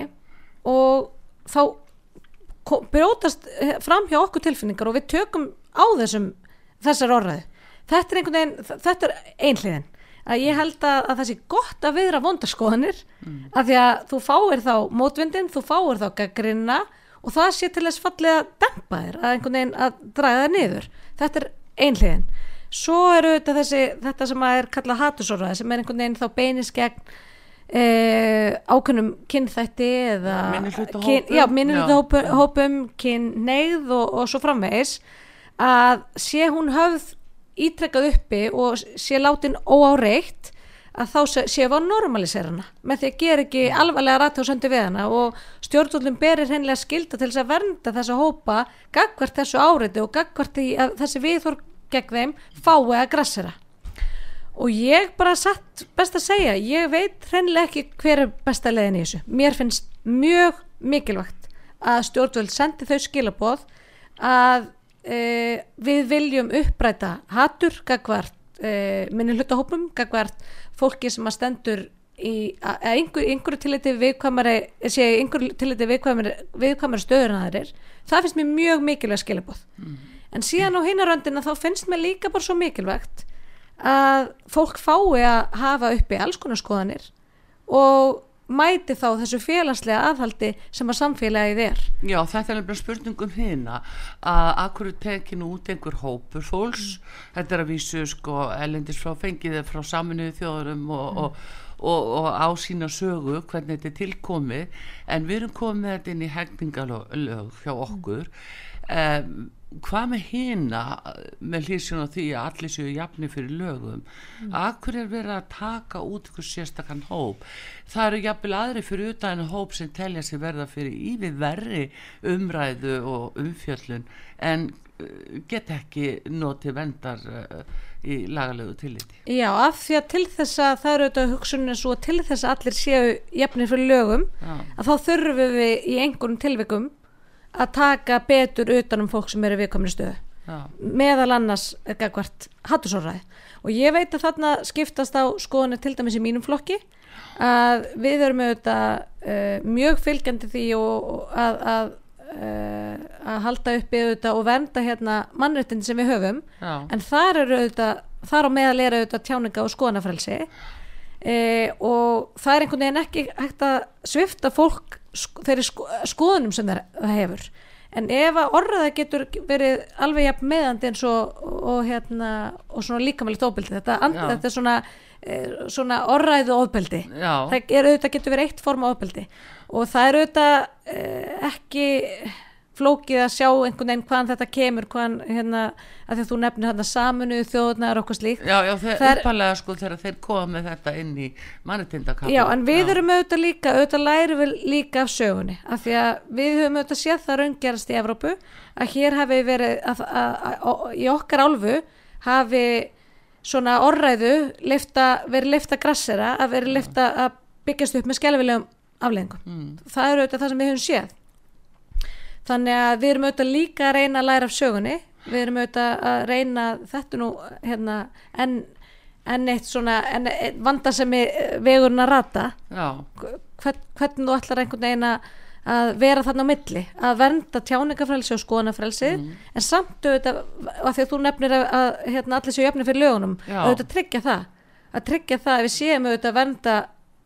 Speaker 2: og þá brjótast eh, fram hjá okkur tilfinningar og við tökum á þessum þessar orðræðu. Þetta er einhvern veginn, þetta er einhliðin. Að ég held að, að það sé gott að viðra vondarskoðanir mm. að því að þú fáir þá mótvindin, þú fáir þá gaggrinna og það sé til þess fallið að dempa þér, að einhvern veginn að draga þér niður. Þetta er einhliðin. Svo eru þetta þessi, þetta sem að er kallað hatusóraði sem er einhvern veginn þá beinis gegn eh, ákveðnum kynþætti eða
Speaker 1: Minnihlutahópum,
Speaker 2: kyn- já, minnihlutahópum
Speaker 1: já.
Speaker 2: hópum, kynneigð og, og svo framvegis að sé hún höfð ítrekkað uppi og sé látin óáreitt að þá sé- sé við að normalisera hana með því að gera ekki alvarlega rættjóðsöndi við hana og stjórnvöldum berir hennilega skilda til þess að vernda þessa hópa gagvart þessu áreiti og gagvart þessi viðhor gegn þeim fái að grassera og ég bara satt best að segja, ég veit hreinlega ekki hver er besta leiðin í þessu. Mér finnst mjög mikilvægt að stjórnvöld sendi þau skilaboð að e, við viljum uppræta hatur gagvart e, minni hlutahópum gagvart fólki sem að stendur í að að einhver, einhverju tilliti viðkvæmari sé einhverju tilliti viðkvæmari, viðkvæmari stöður en aðrir, það finnst mér mjög mikilvægt skilaboð. En síðan á hinaröndina þá finnst mér líka bara svo mikilvægt að fólk fái að hafa uppi alls konar skoðanir og mæti þá þessu félagslega aðhaldi sem að samfélagið er.
Speaker 1: Já, þetta er nefnilega spurningum hérna að akkur tekinu út einhver hópur fólks, þetta er að vísu sko elendis frá fengiði frá saminuðu þjóðurum og, og, og, og á sína sögu hvernig þetta er tilkomið. En við erum komið þetta inn í hegningalög hjá okkur. Um, hvað með hina með hlýsjón á því að allir séu jafni fyrir lögum mm. akkur er verið að taka út ykkur sérstakann hóp það eru jafnvel aðri fyrir utan hóp sem telja sig verða fyrir yfir verri umræðu og umfjöllun en uh, get ekki notið vendar uh, í lagalegu tilliti
Speaker 2: Já, af því að til þess að það eru auðvitað hugsunni svo til þess að allir séu jafnir fyrir lögum
Speaker 1: Já.
Speaker 2: að þá þurfum við í einhverjum tilvikum að taka betur utanum fólk sem eru viðkomni stöðu
Speaker 1: Já.
Speaker 2: meðal annars gagvart hattusóraði og ég veit að þarna skiptast á skoðinu til dæmis í mínum flokki að við erum auðvitað uh, mjög fylgjandi því og, og að, að, uh, að halda uppi auðvitað og vernda hérna mannréttin sem við höfum
Speaker 1: Já.
Speaker 2: en þar auðvitað þar á meðal er auðvitað tjáninga og skoðanafrelsi e, og það er einhvern veginn ekki hægt að svifta fólk sko, þeirri sko, skoðunum sem það, hefur. En ef að orðaða getur verið alveg jafn meðandi eins og, og, hérna, og svona líkamælit ofbeldi. Þetta, and, þetta er svona, e, svona orðræðu
Speaker 1: Já.
Speaker 2: það er auðvitað getur verið eitt form ofbeldi. Og það er auðvitað e, ekki flókið að sjá einhvern veginn hvaðan þetta kemur hvaðan hérna að því að þú nefnir hérna saminu þjóðnar og okkur slíkt
Speaker 1: Já, já,
Speaker 2: Það er-
Speaker 1: uppalega sko þegar þeir koma með þetta inn í mannetindakapla
Speaker 2: Já, en við erum auðvitað líka, auðvitað lærum við líka af sögunni, af því að við höfum auðvitað séð það raungerast í Evrópu að hér hafi verið, að, að, að, í okkar álfu hafi svona orræðu leifta, verið leifta grassera, að verið leifta að byggjast upp með skelfilegum afleðingum.
Speaker 1: Mm.
Speaker 2: Það er auðvitað það sem við höfum séð. Þannig að við erum auðvitað líka að reyna að læra af sögunni, við erum auðvitað að reyna þetta nú hérna enn en eitt svona en eitt vanda sem er vegurinn að rata. Hvern, hvernig þú ætlar einhvern veginn að að vera þarna á milli. Að vernda tjáningafrelsi og skoðanafrelsi en samt auðvitað af því að þú nefnir að, að hérna, allir séu jöfnir fyrir lögunum
Speaker 1: Já.
Speaker 2: auðvitað tryggja það. Að tryggja það að við séum auðvitað að vernda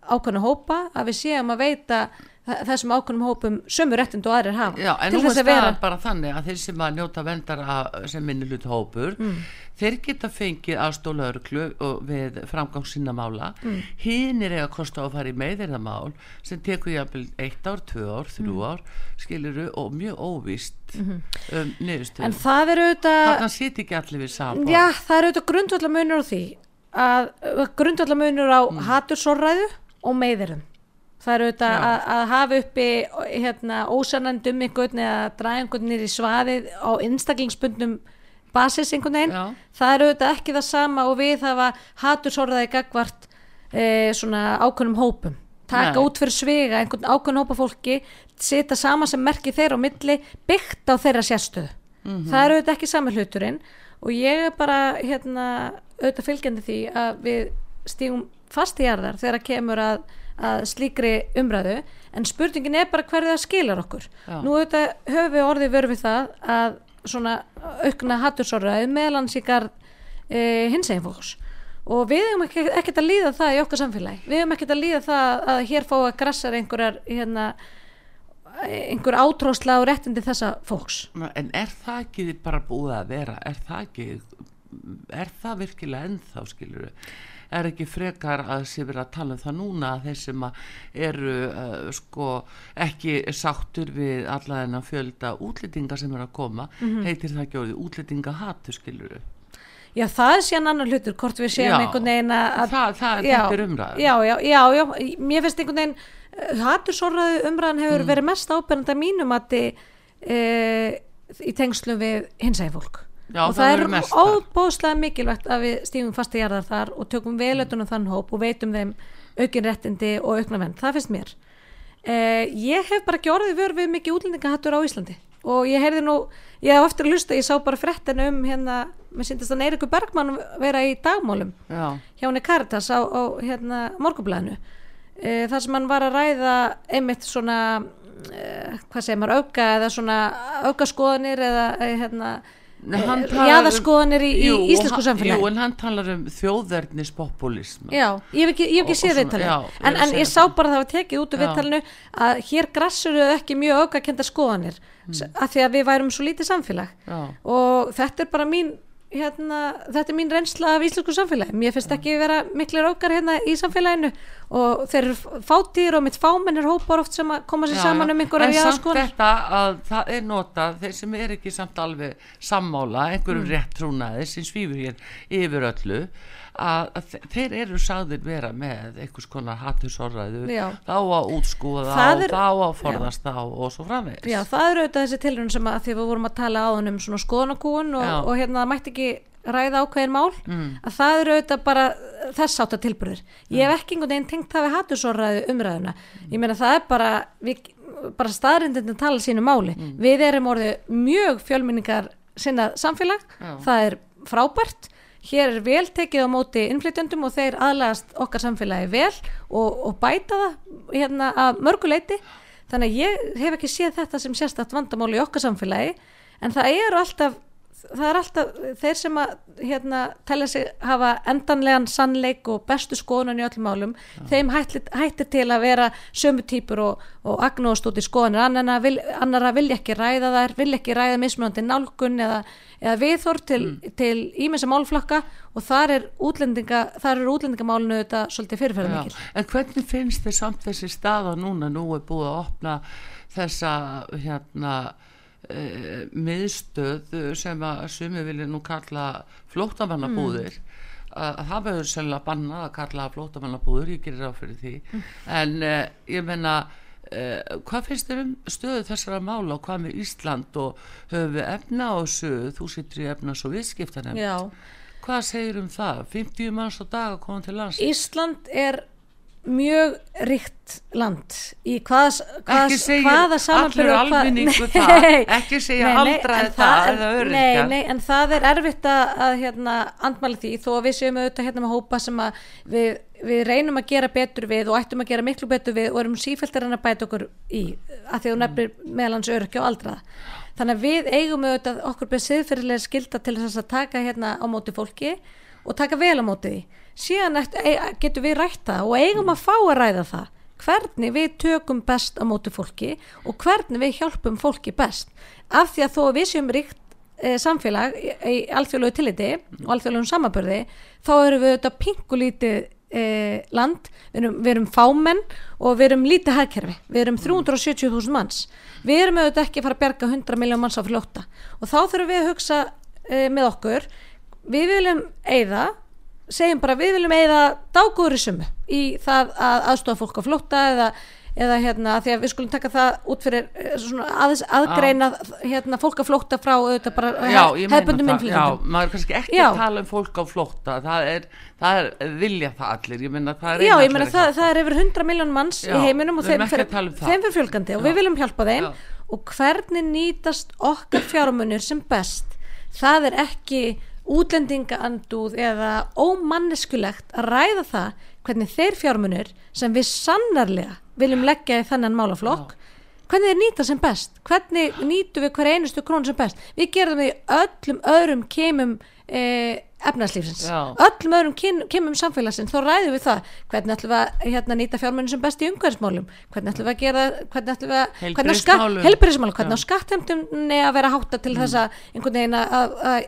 Speaker 2: ákveðna hópa að við séum að veita þessum ákveðnum hópum sömu réttind og aðrir hafa
Speaker 1: já en nú er staðan bara þannig að þeir sem að njóta vendar sem minni hlut hópur
Speaker 2: Mm.
Speaker 1: þeir geta fengið aðstólaurklu við framgang sinna mála
Speaker 2: Mm.
Speaker 1: hinn er að kosta að fara í meðirðamál sem tekur jafnvel eitt ár, tvö ár, þrjú
Speaker 2: Mm.
Speaker 1: ár skiluru og mjög óvist um niðurstöðu
Speaker 2: Mhm. en það er auðvitað
Speaker 1: þannig sýti ekki allir við saman
Speaker 2: Já, það er auðvitað grundvallar á því að grundvallar á mm. hatursorræðu og meiðirum. Það er auðvitað að, að hafa uppi hérna, ósannandum einhvern eða að draga einhvern nýr í svaðið á einstaklingsbundnum basis einhvern veginn.
Speaker 1: Já.
Speaker 2: Það er auðvitað ekki það sama og við hafa hatursorræði gagvart e, svona ákveðnum hópum. Taka
Speaker 1: Nei.
Speaker 2: út fyrir svega einhvern ákveðn hópa fólki, setja sama sem merki þeirra á milli, byggt á þeirra sérstöðu. Það er auðvitað ekki sami hluturinn og ég er bara hérna, auðvitað fylgjandi því að við stígum fast í jarðar þegar kemur að, að slíkri umræðu en spurningin er bara hverju það skilar okkur.
Speaker 1: Já.
Speaker 2: nú auðvitað höfum við orðið vörð við það að svona aukna í garð e, hins eginn fólks. Og við hefum ekkert að líða það í okkar samfélagi. Við hefum ekkert að líða það að hér fá að grassar einhverjar hérna, einhver átrósla og réttindi þessa fólks.
Speaker 1: En er það ekki bara búið að vera? Er það ekki er það virkilega ennþá skilur er ekki frekar að sé verið að tala um það núna að þeir sem eru uh, sko ekki sáttur við alla þennan fjölda útlendinga sem eru að koma heitir það ekki orðið útlendinga hatu skilur
Speaker 2: Já, það er síðan annar hlutur, hvort við séum
Speaker 1: Já.
Speaker 2: einhvern veginn að...
Speaker 1: Það- það-
Speaker 2: já,
Speaker 1: er umræðan.
Speaker 2: Já, já, já, já, mér finnst einhvern veginn, hattursorraðu umræðan hefur
Speaker 1: Mm.
Speaker 2: verið mest ábyrjandi að mínum að e, í tengslum við hinsæði fólk.
Speaker 1: Já,
Speaker 2: og
Speaker 1: það
Speaker 2: það, er óbóðslega mikilvægt að við stífum fast í jarðar þar og tökum velutunum þann hóp og veitum þeim aukin réttindi og aukna venn. Það finnst mér. E, ég hef bara vör við mikið útlendingahattur á Íslandi og ég heyrði nú, ég hef eftir að lusta, ég sá bara fréttin um hérna, mér syndist að Eirikur Bergmann vera í dagmálum
Speaker 1: já,
Speaker 2: hjá henni Caritas á, á hérna, morgublæðinu e, þar sem hann var að ræða einmitt svona e, hvað segir maður, auka eða svona aukaskoðanir eða e, hérna, E,
Speaker 1: talar um-
Speaker 2: jaðarskoðanir í, í íslensku samfélagi.
Speaker 1: Jú, en hann talar um þjóðverðnispopulism
Speaker 2: Já, ég hef ekki, ég hef ekki séð
Speaker 1: og svona,
Speaker 2: viðtalið. en,
Speaker 1: að
Speaker 2: en ég sá bara að það var tekið út úr viðtalinu að hér grassur ekki mjög aukakenda skoðanir mm. af því að við værum svo lítið samfélag.
Speaker 1: Já.
Speaker 2: og þetta er bara mín hérna, þetta er mín reynsla af íslensku samfélagi mér finnst ekki vera miklir okkar hérna í samfélaginu og þeir eru fátýr og mitt fámennir hópar oft sem að koma sér
Speaker 1: Já,
Speaker 2: saman
Speaker 1: já.
Speaker 2: um einhverja
Speaker 1: en samt þetta að það er notað þeir sem er ekki samt alveg sammála einhverjum
Speaker 2: Mm.
Speaker 1: rétt trúnaði sem svífur hér yfir öllu að, að þe- þeir eru sagðir vera með einhvers konar hattusorræðu
Speaker 2: Já.
Speaker 1: þá að
Speaker 2: það, er-
Speaker 1: þá að forðast þá og svo framvegis
Speaker 2: Já, það eru auðvitað þessi tilrun sem að því við vorum að tala á hann um svona skoðanakúun og,
Speaker 1: Já.
Speaker 2: og hérna það mætti ekki ræða ákveðin mál að það eru auðvitað bara þess átt að tilburðir. Ég hef ekki einhvern veginn tengt það við hattusorraðu umræðuna. Ég meina það er bara, við, bara staðrindin að tala sínu máli. Við erum orðið mjög fjölminningar sinna samfélag,
Speaker 1: Já.
Speaker 2: það er frábært hér er vel tekið á móti innflytjandum og þeir aðlagast okkar samfélagi vel og, og bæta það hérna að mörguleiti þannig að ég hef ekki séð þetta sem sérstætt vandamál í okkar samfélagi en það eru alltaf það er alltaf þeir sem að hérna, telja sig hafa endanlegan sannleik og bestu skoðunan í öllum málum þeim hættir, hættir til að vera sömu típur og, og agnóðast út í skoðanir. Annara vil, vilja ekki ræða þær vilja ekki ræða mismunandi nálgun eða, eða viðhor til, til ímessa málflokka og þar er útlendinga þar er útlendingamálinu þetta svolítið fyrirferðarmikil
Speaker 1: Já, en hvernig finnst þið samt þessi staða núna, nú er búið að opna þessa hérna uh, miðstöð sem að sumi vilja nú kalla flóttamannabúðir. Að það verður sennilega bannað að kalla flóttamannabúðir, ég gerir ráð fyrir því. En uh, ég menna Uh, hvað finnst þér um stöðu þessara mála og hvað með Ísland og höfum við efna á þessu, þú sittur í efnas og viðskiptanem
Speaker 2: Já,
Speaker 1: hvað segir um það, 50 manns á dag að koma til lands?
Speaker 2: Ísland er mjög ríkt land í hvaða, hvaða,
Speaker 1: ekki segja allur
Speaker 2: hvað- Nei,
Speaker 1: það. ekki segja
Speaker 2: nei, nei, en
Speaker 1: það
Speaker 2: er-
Speaker 1: eða
Speaker 2: nei,
Speaker 1: öryrkja.
Speaker 2: nei, en það er erfitt að, hérna, andmæla því þó að við séum auðvitað hérna með hópa sem að við, við reynum að gera betur við og ættum að gera miklu betur við og erum sífælt að reyna að bæta okkur í að því að þú nefnir meðlans öryrkja og aldraða. Þannig að við eigum auðvitað okkur beð siðferðilega skilda til þess að taka hérna á móti fólki og taka vel á móti því síðan e- getum við rætt það og eigum að fá að ræða það. Hvernig við tökum best á móti fólki og hvernig við hjálpum fólki best. Af því að þó við séum ríkt e, samfélag í, í alþjóðlegu tilliti og alþjóðlegum samabörði þá erum við auðvitað pingulítið e, land, við erum, við erum fámenn og við erum lítið hagkerfi. Við erum 370.000 manns. Við erum auðvitað ekki að fara að berga 100 miljón manns á fljóta og þá þurfum við að hugsa e, með okkur. Við viljum eigða segjum bara við viljum eigða dágóður í það að aðstofa fólk á flótta eða, eða hérna því að við skulum taka það út fyrir eh, aðeins aðgreina hérna fólk á flótta frá auðvitað bara
Speaker 1: já,
Speaker 2: hefðbundum
Speaker 1: það, já, maður er kannski ekki
Speaker 2: Já.
Speaker 1: að tala um fólk á flótta það er, það er vilja það allir ég meina það er
Speaker 2: Já,
Speaker 1: eina
Speaker 2: ég
Speaker 1: allir
Speaker 2: það,
Speaker 1: að
Speaker 2: það er yfir 100 miljón manns
Speaker 1: Já,
Speaker 2: í heiminum og þeim fyrir,
Speaker 1: að um
Speaker 2: fjölgandi og
Speaker 1: Já.
Speaker 2: við viljum hjálpa þeim.
Speaker 1: Já.
Speaker 2: og hvernig nýtast okkar fjármunir sem best? Það er ekki útlendingaandúð eða ómanneskulegt að ræða það hvernig þeir fjármunir sem við sannarlega viljum leggja í þennan málaflokk hvernig þeir nýta sem best hvernig nýtum við hver einustu krónu sem best. Við gerum í öllum öðrum kemum eh, efnarslífsins öllum öðrum kemum samfélagsins þá ræðum við það. Hvernig ætlum við að hérna, nýta fjármunni sem best í umhverfismálum? Hvernig ætlum við að gera hvernig ætlum við að
Speaker 1: heilbrigðismálum,
Speaker 2: hvernig á.
Speaker 1: Mm.
Speaker 2: skattheimtunni að vera hátta til þess að einhvern veginn að, að, að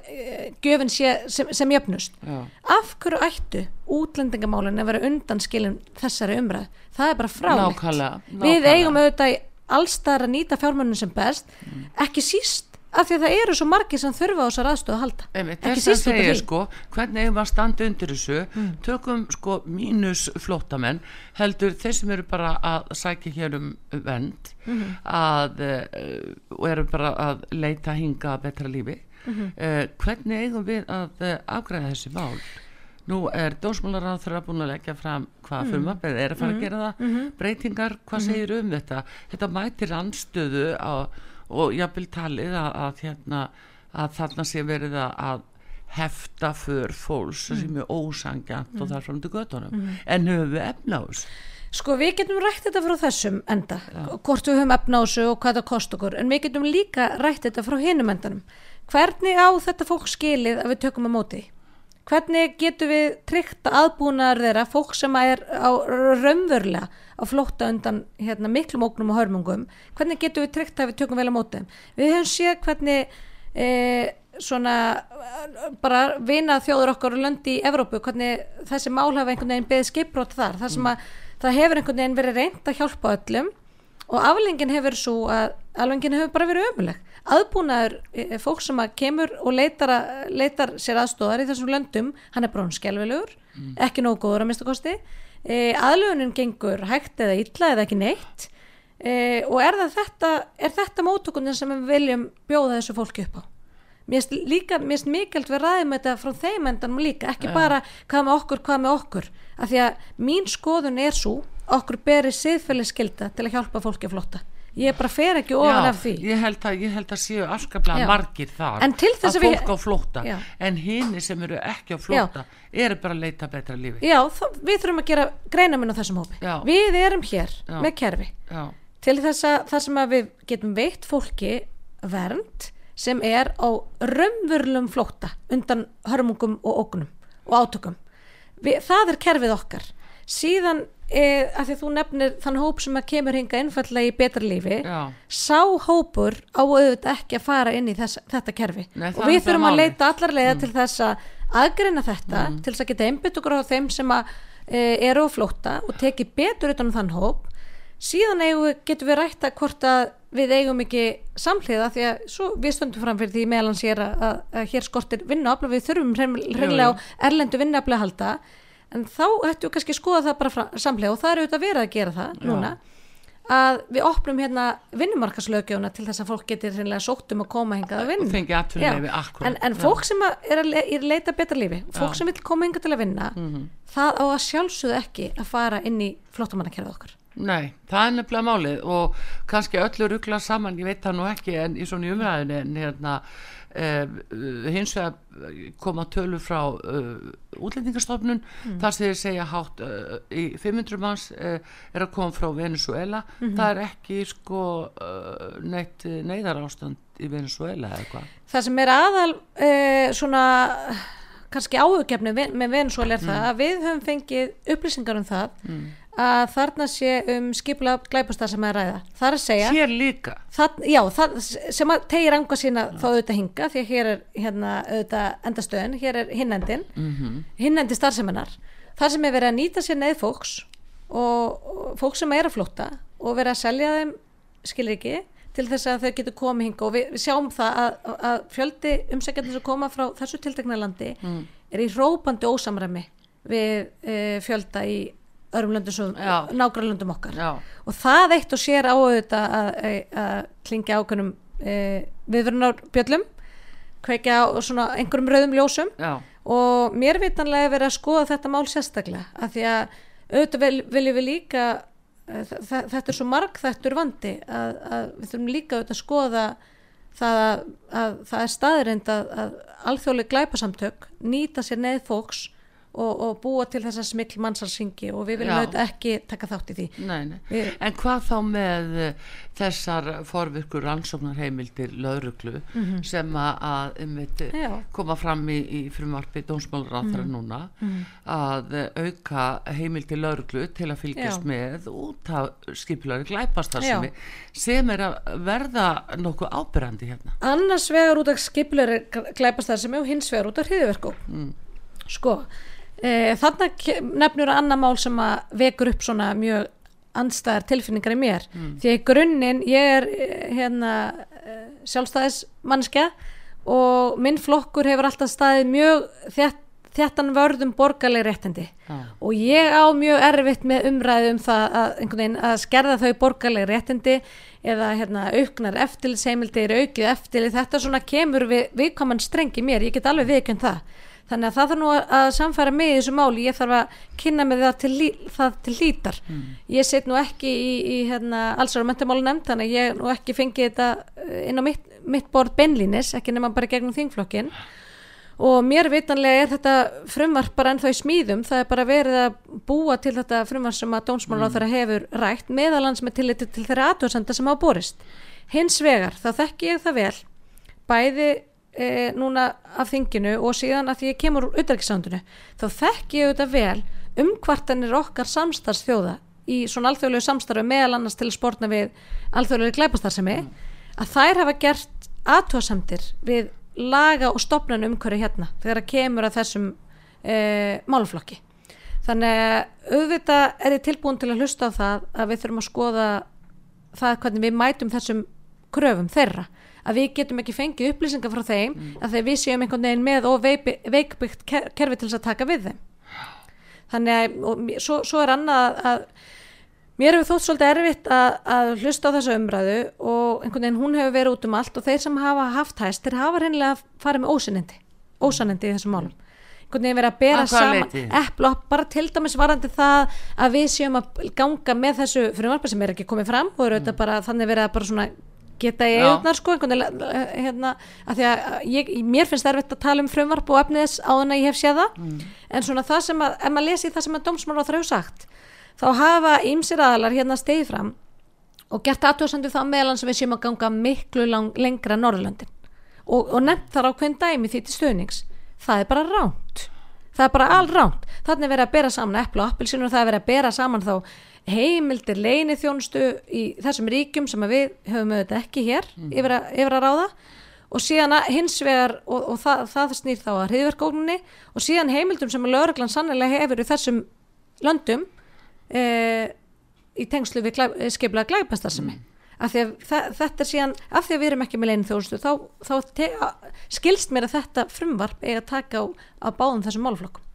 Speaker 2: gjöfin sé sem, sem jöfnust.
Speaker 1: Já.
Speaker 2: af hverju ættu útlendingamálin að vera undanskilin þessari umræð það er bara
Speaker 1: Nákvæmlega,
Speaker 2: við eigum auðvitað í allstaðar að nýta fjármunni sem best
Speaker 1: Mm.
Speaker 2: ekki síst af því að það eru svo margir sem þurfa á þessar aðstöðu að halda
Speaker 1: Einmitt,
Speaker 2: ekki síst út af því.
Speaker 1: sko hvernig við að standa undir þessu
Speaker 2: Mm.
Speaker 1: tökum sko mínus flóttamenn heldur þeir sem eru bara að sækja hér um vend
Speaker 2: Mhm.
Speaker 1: að uh, og eru bara að leita hinga að betra lífi
Speaker 2: Mhm.
Speaker 1: uh, hvernig eigum við að uh, afgræða þessi mál nú er dósmálaráð þeirra búin að leggja fram hvað
Speaker 2: Mhm.
Speaker 1: mm. frumvarpið er að fara að gera það breytingar, hvað segir um þetta þetta mætir anstöðu á, og jafnvel talið að, að hérna að þarna sé verið að- að hefta för fólks
Speaker 2: Mm.
Speaker 1: sem er ósangjant og þar fram til göttunum en höfum við þessu
Speaker 2: Sko við getum rætt þetta frá þessum enda, hvort við höfum þessu og hvað það kost okkur, en við getum líka rætt þetta frá hinum endanum. Hvernig á þetta fólk skilið að við tökum á móti? Hvernig getum við tryggt aðbúnaðar þeirra, fólk sem er á raunverulega á flótta undan hérna, miklum ógnum og hörmungum, hvernig getum við tryggt að við tökum vel á móti þeim? Við höfum séð hvernig e, svona bara vina þjóður okkar og löndi í Evrópu, hvernig þessi mál hafa einhvern veginn beðið skipbrot þar. Þar sem að það hefur einhvern veginn verið reynd að hjálpa öllum og aflengin hefur svo að aflengin hefur bara verið ömuleg. Aðbúnaður eh, fólk sem að kemur og leitar, að, leitar sér aðstóðar í þessum löndum, hann er bara hún skelvilegur ekki nógu góður að mista kosti. E, aðlugunin gengur hægt eða illa eða ekki neitt. E, og er þetta er þetta mótökunin sem við viljum bjóða þessu fólki upp á? Mér finnst mikilvægt við ræðum þetta frá þeim endanum líka, ekki bara hvað með okkur, hvað með okkur. Af því að mín skoðun er svo okkur beri siðfæli skilda til að hjálpa fólki að flotta ég bara fer ekki ofan af því.
Speaker 1: ég held að, ég held að séu afskaplega
Speaker 2: Já.
Speaker 1: margir þar að fólk á flótta.
Speaker 2: Já.
Speaker 1: en hinn sem eru ekki á flótta eru bara að leita betra lífi.
Speaker 2: Já, þá, við þurfum að gera greinaminn á þessum hópi.
Speaker 1: Já.
Speaker 2: við erum hér
Speaker 1: Já.
Speaker 2: með kerfi.
Speaker 1: Já,
Speaker 2: til þess að það sem að við getum veitt fólki vernd sem er á raunverulegum flótta undan hörmungum og ógnum og átökum. Við, það er kerfið okkar. Síðan e, að því þú nefnir þann hóp sem að kemur hinga einfallega í betra lífi
Speaker 1: já,
Speaker 2: sá hópur á auðvitað ekki að fara inn í þess, þetta kerfi.
Speaker 1: Nei,
Speaker 2: og
Speaker 1: er
Speaker 2: við þurfum að
Speaker 1: málið.
Speaker 2: leita allar leiða til þess að aðgreina þetta til þess að geta einbytt okkur á þeim sem að e, eru á flótta og teki betur utan um þann hóp. Síðan eigum, við- getum við rætta hvort að við eigum ekki samhliða því að svo við stöndum fram fyrir því meðlan sér að, að, að hér skortir vinnuafla við þurfum hreinlega á erlendu vinnuafla að halda en þá ættum við kannski að skoða það bara samhliða og það er auðvitað verið að gera það núna að við opnum hérna vinnumarkaslögjöfuna til þess að fólk getur hreinlega sótt um að koma hingað að vinna. Já, en, en
Speaker 1: Já.
Speaker 2: fólk sem að er að le er leita betra lífi fólk sem vil koma hingað til að vinna
Speaker 1: Mhm.
Speaker 2: það á að sjálfsögðu ekki að fara inn í flóttamannakerfið okkar.
Speaker 1: Nei, það er nefnilega málið og kannski öllu ruggla saman, ég veit það nú ekki en í svona umræðinu en hérna hins vegar koma tölur frá uh, útlendingastofnun. Þar sem þeir segja hátt uh, í 500 manns er að koma frá Venezuela það er ekki sko neitt neyðar ástand í Venezuela eða eitthvað
Speaker 2: það sem er aðal svona kannski áhugjefni með Venezuela er
Speaker 1: Mm.
Speaker 2: það að við höfum fengið upplýsingar um það að þarna sé um skipula glæpastar sem er að ræða. Það er að segja
Speaker 1: hér líka.
Speaker 2: Það, já, það, sem að tegir anga sína þá auðvitað hinga því að hér er hérna auðvitað endastöðin, hér er hinnendin mm -hmm. hinnendi starfseminar þar sem er verið að nýta sér neð fólks og, og fólk sem er að flótta og verið að selja þeim skilur ekki til þess að þau getur komið hinga og við, við sjáum það að, að fjöldi umsækjandi sem koma frá þessu tiltekna landi er í rópandi ósamræmi við e, fjölda í öðrum löndum svo
Speaker 1: Já.
Speaker 2: nágrælundum okkar
Speaker 1: Já.
Speaker 2: og það eitt og sér á auðvitað að, klingja ákveðnum e, viðvörunarbjöllum kveikja á svona einhverjum rauðum ljósum
Speaker 1: Já,
Speaker 2: og mér vitanlega er verið að skoða þetta mál sérstaklega af því að auðvitað vil, viljum við líka e, þetta er svo margþættur vandi að, að við þurfum líka auðvitað að skoða það að, að það er staðrind að, að alþjóðlega glæpasamtök nýta sér neð fólks og, og búa til þess að smikl mannsalsingi og við viljum auðvitað ekki taka þátt í því
Speaker 1: nei, nei.
Speaker 2: Við-
Speaker 1: En hvað þá með eh, þessar forvirkur rannsóknarheimildir löðruglu sem að, að einmitt, eh,
Speaker 2: Já.
Speaker 1: koma fram í, í frumvarpi dómsmálaráþara núna að eh, auka heimildir löðruglu til að fylgjast
Speaker 2: Já.
Speaker 1: með út af skipulari glæpastarsmi sem er að verða nokkuð ábyrrandi hérna.
Speaker 2: annars vegar út af skipulegri glæpastarðsemi og hins vegar út af hriðverku sko e, þarna ke- nefnur að annar mál sem að vekur upp svona mjög andstæðar tilfinningar í mér. Því að grunninn ég er eh, hérna sjálfstæðis mannskja og minn flokkur hefur alltaf staðið mjög þétt, þéttan vörðum borgarleg réttindi.
Speaker 1: Já.
Speaker 2: og ég á mjög erfitt með umræðu um það að, að skerða þau borgarleg réttindi eða hérna, auknar eftirlitsheimildir, aukið eftirlit, þetta svona kemur við, viðkoman strengi mér, ég get alveg viðkjönd það. Þannig að það þarf nú að, mig í þessu máli, ég þarf að kynna með það til, lí- það til lítar. Ég set nú ekki í, í hérna, allsar og mentamáli nefnd, þannig að ég nú ekki fengið þetta eh, inn á mitt, mitt borð beinlínis, ekki nema bara gegnum þingflokkin og mér vitanlega er þetta frumvarp bara ennþá í smíðum. Það er bara verið að búa til þetta frumvarp sem að dómsmálar á þeirra hefur rætt meðalans með tilliti til þeirra aðtöðsenda sem hafa borist. Hins vegar þá þekki ég það vel bæði e, núna af þinginu og síðan að því ég kemur úr utarikisandunu þá þekki ég þetta vel umkvartanir okkar samstarfsþjóða í svona alþjóðlegu samstarfi meðal annars til spórna við alþjóðlegu glæpastarsemi að þær hafa gert aðtöðsendir við laga og stopnan umhverju hérna þegar það kemur að þessum e, málflokki þannig að auðvitað er ég tilbúin til að hlusta á það að við þurfum að skoða það hvernig við mætum þessum kröfum þeirra að við getum ekki fengið upplýsingar frá þeim mm. að þeir við séum einhvern veginn með og veikbyggt kerfi til þess að taka við þeim þannig að og, svo, svo er annað að mér hefur þótt svolítið erfitt að, að hlusta á þessu umræðu og einhvern veginn hún hefur verið út um allt og þeir sem hafa haft hæst þeir hafa reynilega farið með ósanindi ósanindi í þessum málum einhvern veginn verið að bera saman eppla bara til dæmis varandi það að við séum að ganga með þessu frumvarpa sem er ekki komið fram og eru þetta mm. bara þannig verið að bara svona geta í auðnar sko hérna, að því að ég, mér finnst það erfitt að tala um frumvarp og efniðis á þannig að ég hef séð það. Mm. en svona það sem að, ef maður lesi það sem að dómsmála á þrjá sagt þá hafa ýmsir aðalar hérna stegið fram og gert aðtjóðsandu það meðlan sem við séum að ganga miklu lang, lengra Norðurlöndin. Og, og nefnt þar á hvern dæmi því til stöðnings það er bara ránt það er bara all ránt þannig verið að bera saman epplu og appilsinu og það er verið að bera saman þá heimildir leini þjónustu í þessum ríkjum sem við höfum auðvitað ekki hér mm. yfir, að, yfir að ráða og síðan hins vegar og, og það, það snýr þá að hriðverkókninni og síðan heimildum sem að lögreglan sannlega hefur í þessum löndum e, í tengslu við glæ, skiplega glæpastarsami mm. af því að þetta er síðan af því að við erum ekki með leini þjónustu þá, þá te, skilst mér að þetta frumvarp er að taka á, á báðum þessum málflokkum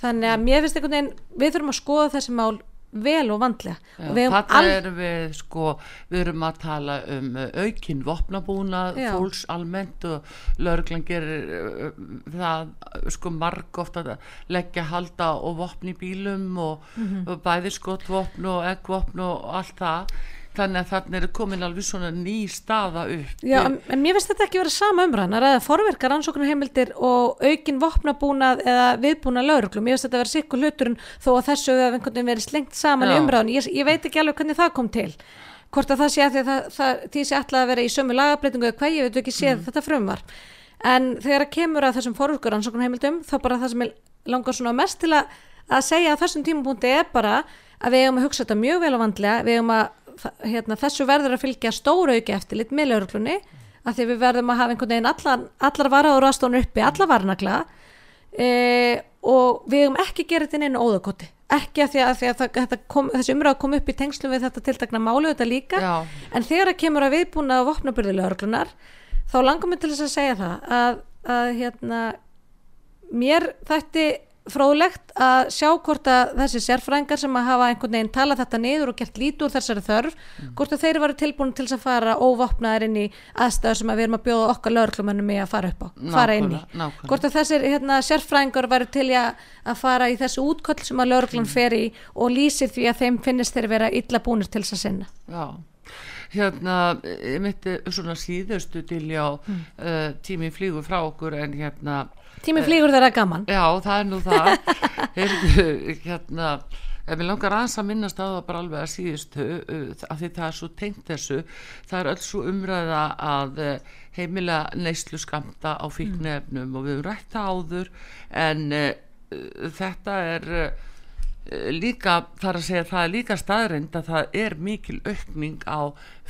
Speaker 2: þannig að mér finnst einhvern veginn við þurfum að skoða þessi mál vel og vandlega
Speaker 1: þetta all... erum við sko við erum að tala um uh, aukinn vopnabúnað, Já. fólks almennt og lauruglan gerir uh, það sko marg ofta að leggja halda og vopn í bílum og, mm -hmm. og bæði skotvopn og eggvopn og allt það þannig að þannig er komin alveg svona ný staða upp.
Speaker 2: Já, en, mér finnst þetta ekki verið sama umræðan að forverka rannsóknarheimildir og aukin vopnabúnað eða viðbúnað lauruglum, mér finnst þetta að vera sikkur hluturinn þó að þessu hefur einhvern veginn verið slengt saman Já. í umræðan, ég, ég veit ekki alveg hvernig það kom til. Hvort að það sé að því að það, það, því sé alltaf að vera í sömu lagabreitingu eða hvað, ég veit ekki séð mm. þetta frumvar en þegar að kemur að þessum til að, að segja að þessum tímapunkti er bara að við hefum að hugsa þetta mjög vel og vandlega, við hefum að hérna, þessu verður að fylgja stóra auki eftir lit með lauruglunni að því við verðum að hafa einhvern veginn allar, allar varaður aðstónu uppi, allar varnagla e, og við hefum ekki gerðið inn einu óðakoti ekki að því að, því að það, kom, þessi umræð kom upp í tengslu við þetta tiltakna málu þetta líka Já. en þegar það kemur að viðbúna á vopnabyrði lauruglunar þá langar mér til þess að segja það að, að hérna mér þætti fróðlegt að sjá hvort að þessi sérfrængar sem að hafa einhvern veginn talað þetta niður og gert lít úr þessari þörf mm. hvort að þeir varu tilbúin til að fara óvopnaðar inn í aðstæðu sem að við erum að bjóða okkar lögurklumannum í að fara upp á fara inn í, nákvæmlega. hvort að þessir hérna, sérfrængar varu til að fara í þessu útköll sem að lögurklum mm. fer í og lýsir því að þeim finnist þeir vera illa búinir til þess að sinna
Speaker 1: Já hérna, ég myndi svona síðustu til já mm. uh, tími flýgur frá okkur en hérna
Speaker 2: Tími flýgur þeirra gaman
Speaker 1: Já, það er nú það <laughs> Heyrðu, hérna ef við langar aðeins að minnast á það bara alveg að síðustu að því það er svo tengt þessu það er öll svo umræða að eh, heimila neyslu skamta á fíknefnum mm. og við höfum rætt það áður en uh, þetta er uh, líka þar að segja það er líka staðrind að það er mikil aukning á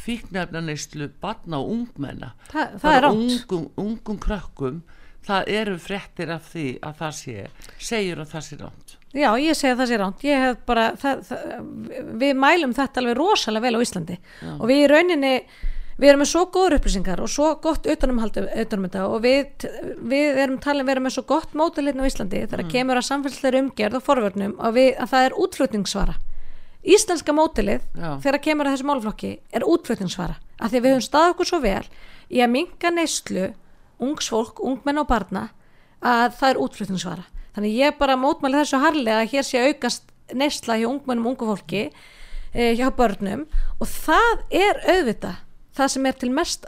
Speaker 1: fíknefna neyslu barna og ungmenna.
Speaker 2: Þa, það, það er
Speaker 1: ungum, ungum krökkum það eru frettir af því að það sé segjur að það sé ránt
Speaker 2: Já, ég segi að það sé ránt bara, það, það, við mælum þetta alveg rosalega vel á Íslandi. Já. og við í rauninni við erum með svo góður upplýsingar og svo gott utanumhaldu utanum þetta og við, við erum talin við erum með svo gott mótilegn á Íslandi þegar mm. kemur að samfélagsleiri umgerð og forvörnum að, við, að það er útflutningssvara Íslenska mótilið þegar kemur að þessu málflokki er útflutningssvara af því að við höfum stað okkur svo vel í að minga neyslu ungsfólk, ungmenn og barna að það er útflutningsvara. Þannig ég bara mótmæli þessu harlega að hér sé aukast nesla hjá ungmennum og ungu fólki eh, hjá börnum og það er auðvita það sem er til mest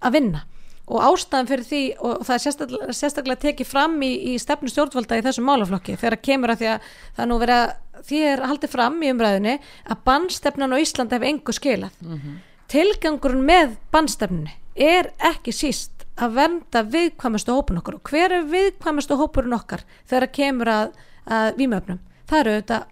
Speaker 2: að vinna. Og ástæðan fyrir því og það er sérstaklega, sérstaklega tekið fram í, í stefnu stjórnvalda í þessum málaflokki þegar kemur að því að það nú verið að því er haldið fram í umræðinni að bannstefnan á Íslandi hefur engu skilað. Mm -hmm. tilgangurinn með bannstefnunni er ekki síst að vernda viðkvæmastu hópun okkar. Og hver er viðkvæmastu hópurinn okkar þegar kemur að, að výmöfnum það eru auðvitað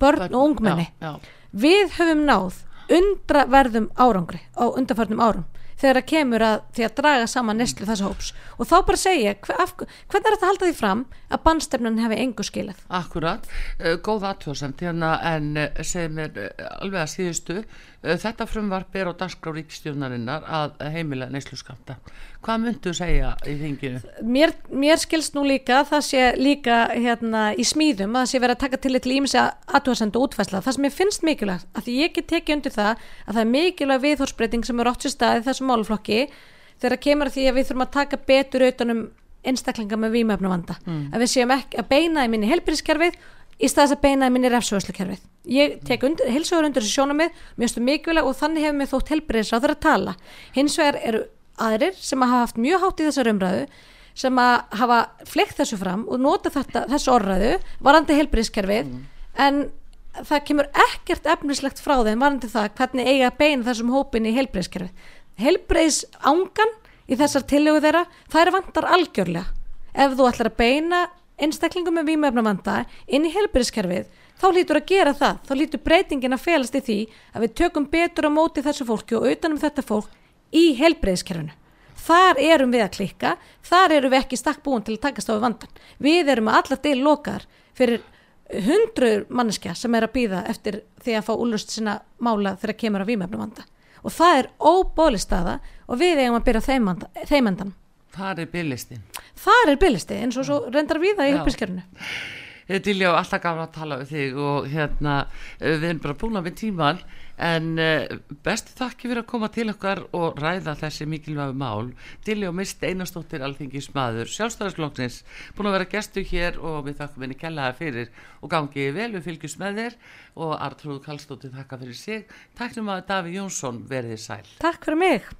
Speaker 2: börn og ungmenni. já, já. við höfum náð undraverðum árangri á undarfarnum árum þegar það kemur að því að draga saman neslu þessa hóps. Og þá bara segja, hver, af, hvernig er þetta að halda því fram að bannstefnun hefði engu skilað?
Speaker 1: Akkurat, uh, góð aðtjóðsamt hérna en uh, segir mér uh, alveg að síðustu þetta frumvarp er á dagskrá ríkstjónarinnar að heimila neysluskamta hvað myndu segja í þinginu?
Speaker 2: Mér, mér skilst nú líka það sé líka hérna í smíðum að það sé verið að taka til eitthvað ímsi aðtjóðsend og útfæsla það sem ég finnst mikilvægt, að því ég get tekið undir það að það er mikilvæg viðhórsbreyting sem er ótt sér staði þessum málflokki þegar kemur því að við þurfum að taka betur utanum einstaklinga með výmöfnum vanda mm. að við séum ekki að beina í minni helbyrðiskerfið í staðis að beina í minni refsvöðslukerfið ég tek undir, heilsugur undir þessu sjónum með mjög stu mikilvæg og þannig hefur mig þótt helbyrðis á þeirra tala. Hins vegar eru aðrir sem hafa haft mjög hátt í þessar umræðu sem að hafa fleikt þessu fram og nota þetta, þessu orðræðu varandi helbyrðiskerfið mm. en það kemur ekkert efnislegt frá þeim varandi það hvernig eiga að beina þessum hópin í helbreiðskerfi helbreiðs ángan í þessar tillögu þeirra það er vantar algjörlega. Ef þú ætlar að beina einstaklingum með výmöfna vanda inn í helbreiðskerfið þá lítur að gera það, þá lítur breytingin að felast í því að við tökum betur á móti þessu fólki og utanum þetta fólk í helbreiðskerfinu þar erum við að klikka, þar erum við ekki stakk búin til að takast á við vandan við erum að allar del lokar fyrir hundruður manneskja sem er að býða eftir því að fá úlust sína mála þegar kemur að výmefnum vanda. Og það er óbóli staða og við eigum að byrja þeim endan
Speaker 1: Það er byrlisti
Speaker 2: Það er byrlisti eins og svo reyndar við það í uppiskerinu
Speaker 1: Dilljá, alltaf gafur að tala við þig og hérna við erum bara búin að við tíman en uh, bestu þakki fyrir að koma til okkar og ræða þessi mikilvægu mál. Og mist einastóttir alþingis maður sjálfstæðarsloknins búin að vera gestu hér og við þakkum henni kellaða fyrir og gangi vel við fylgjum með þér. Og Artrúð Kallstóttir þakka fyrir sig. Takk um að Daví Jónsson verði sæl.
Speaker 2: Takk fyrir mig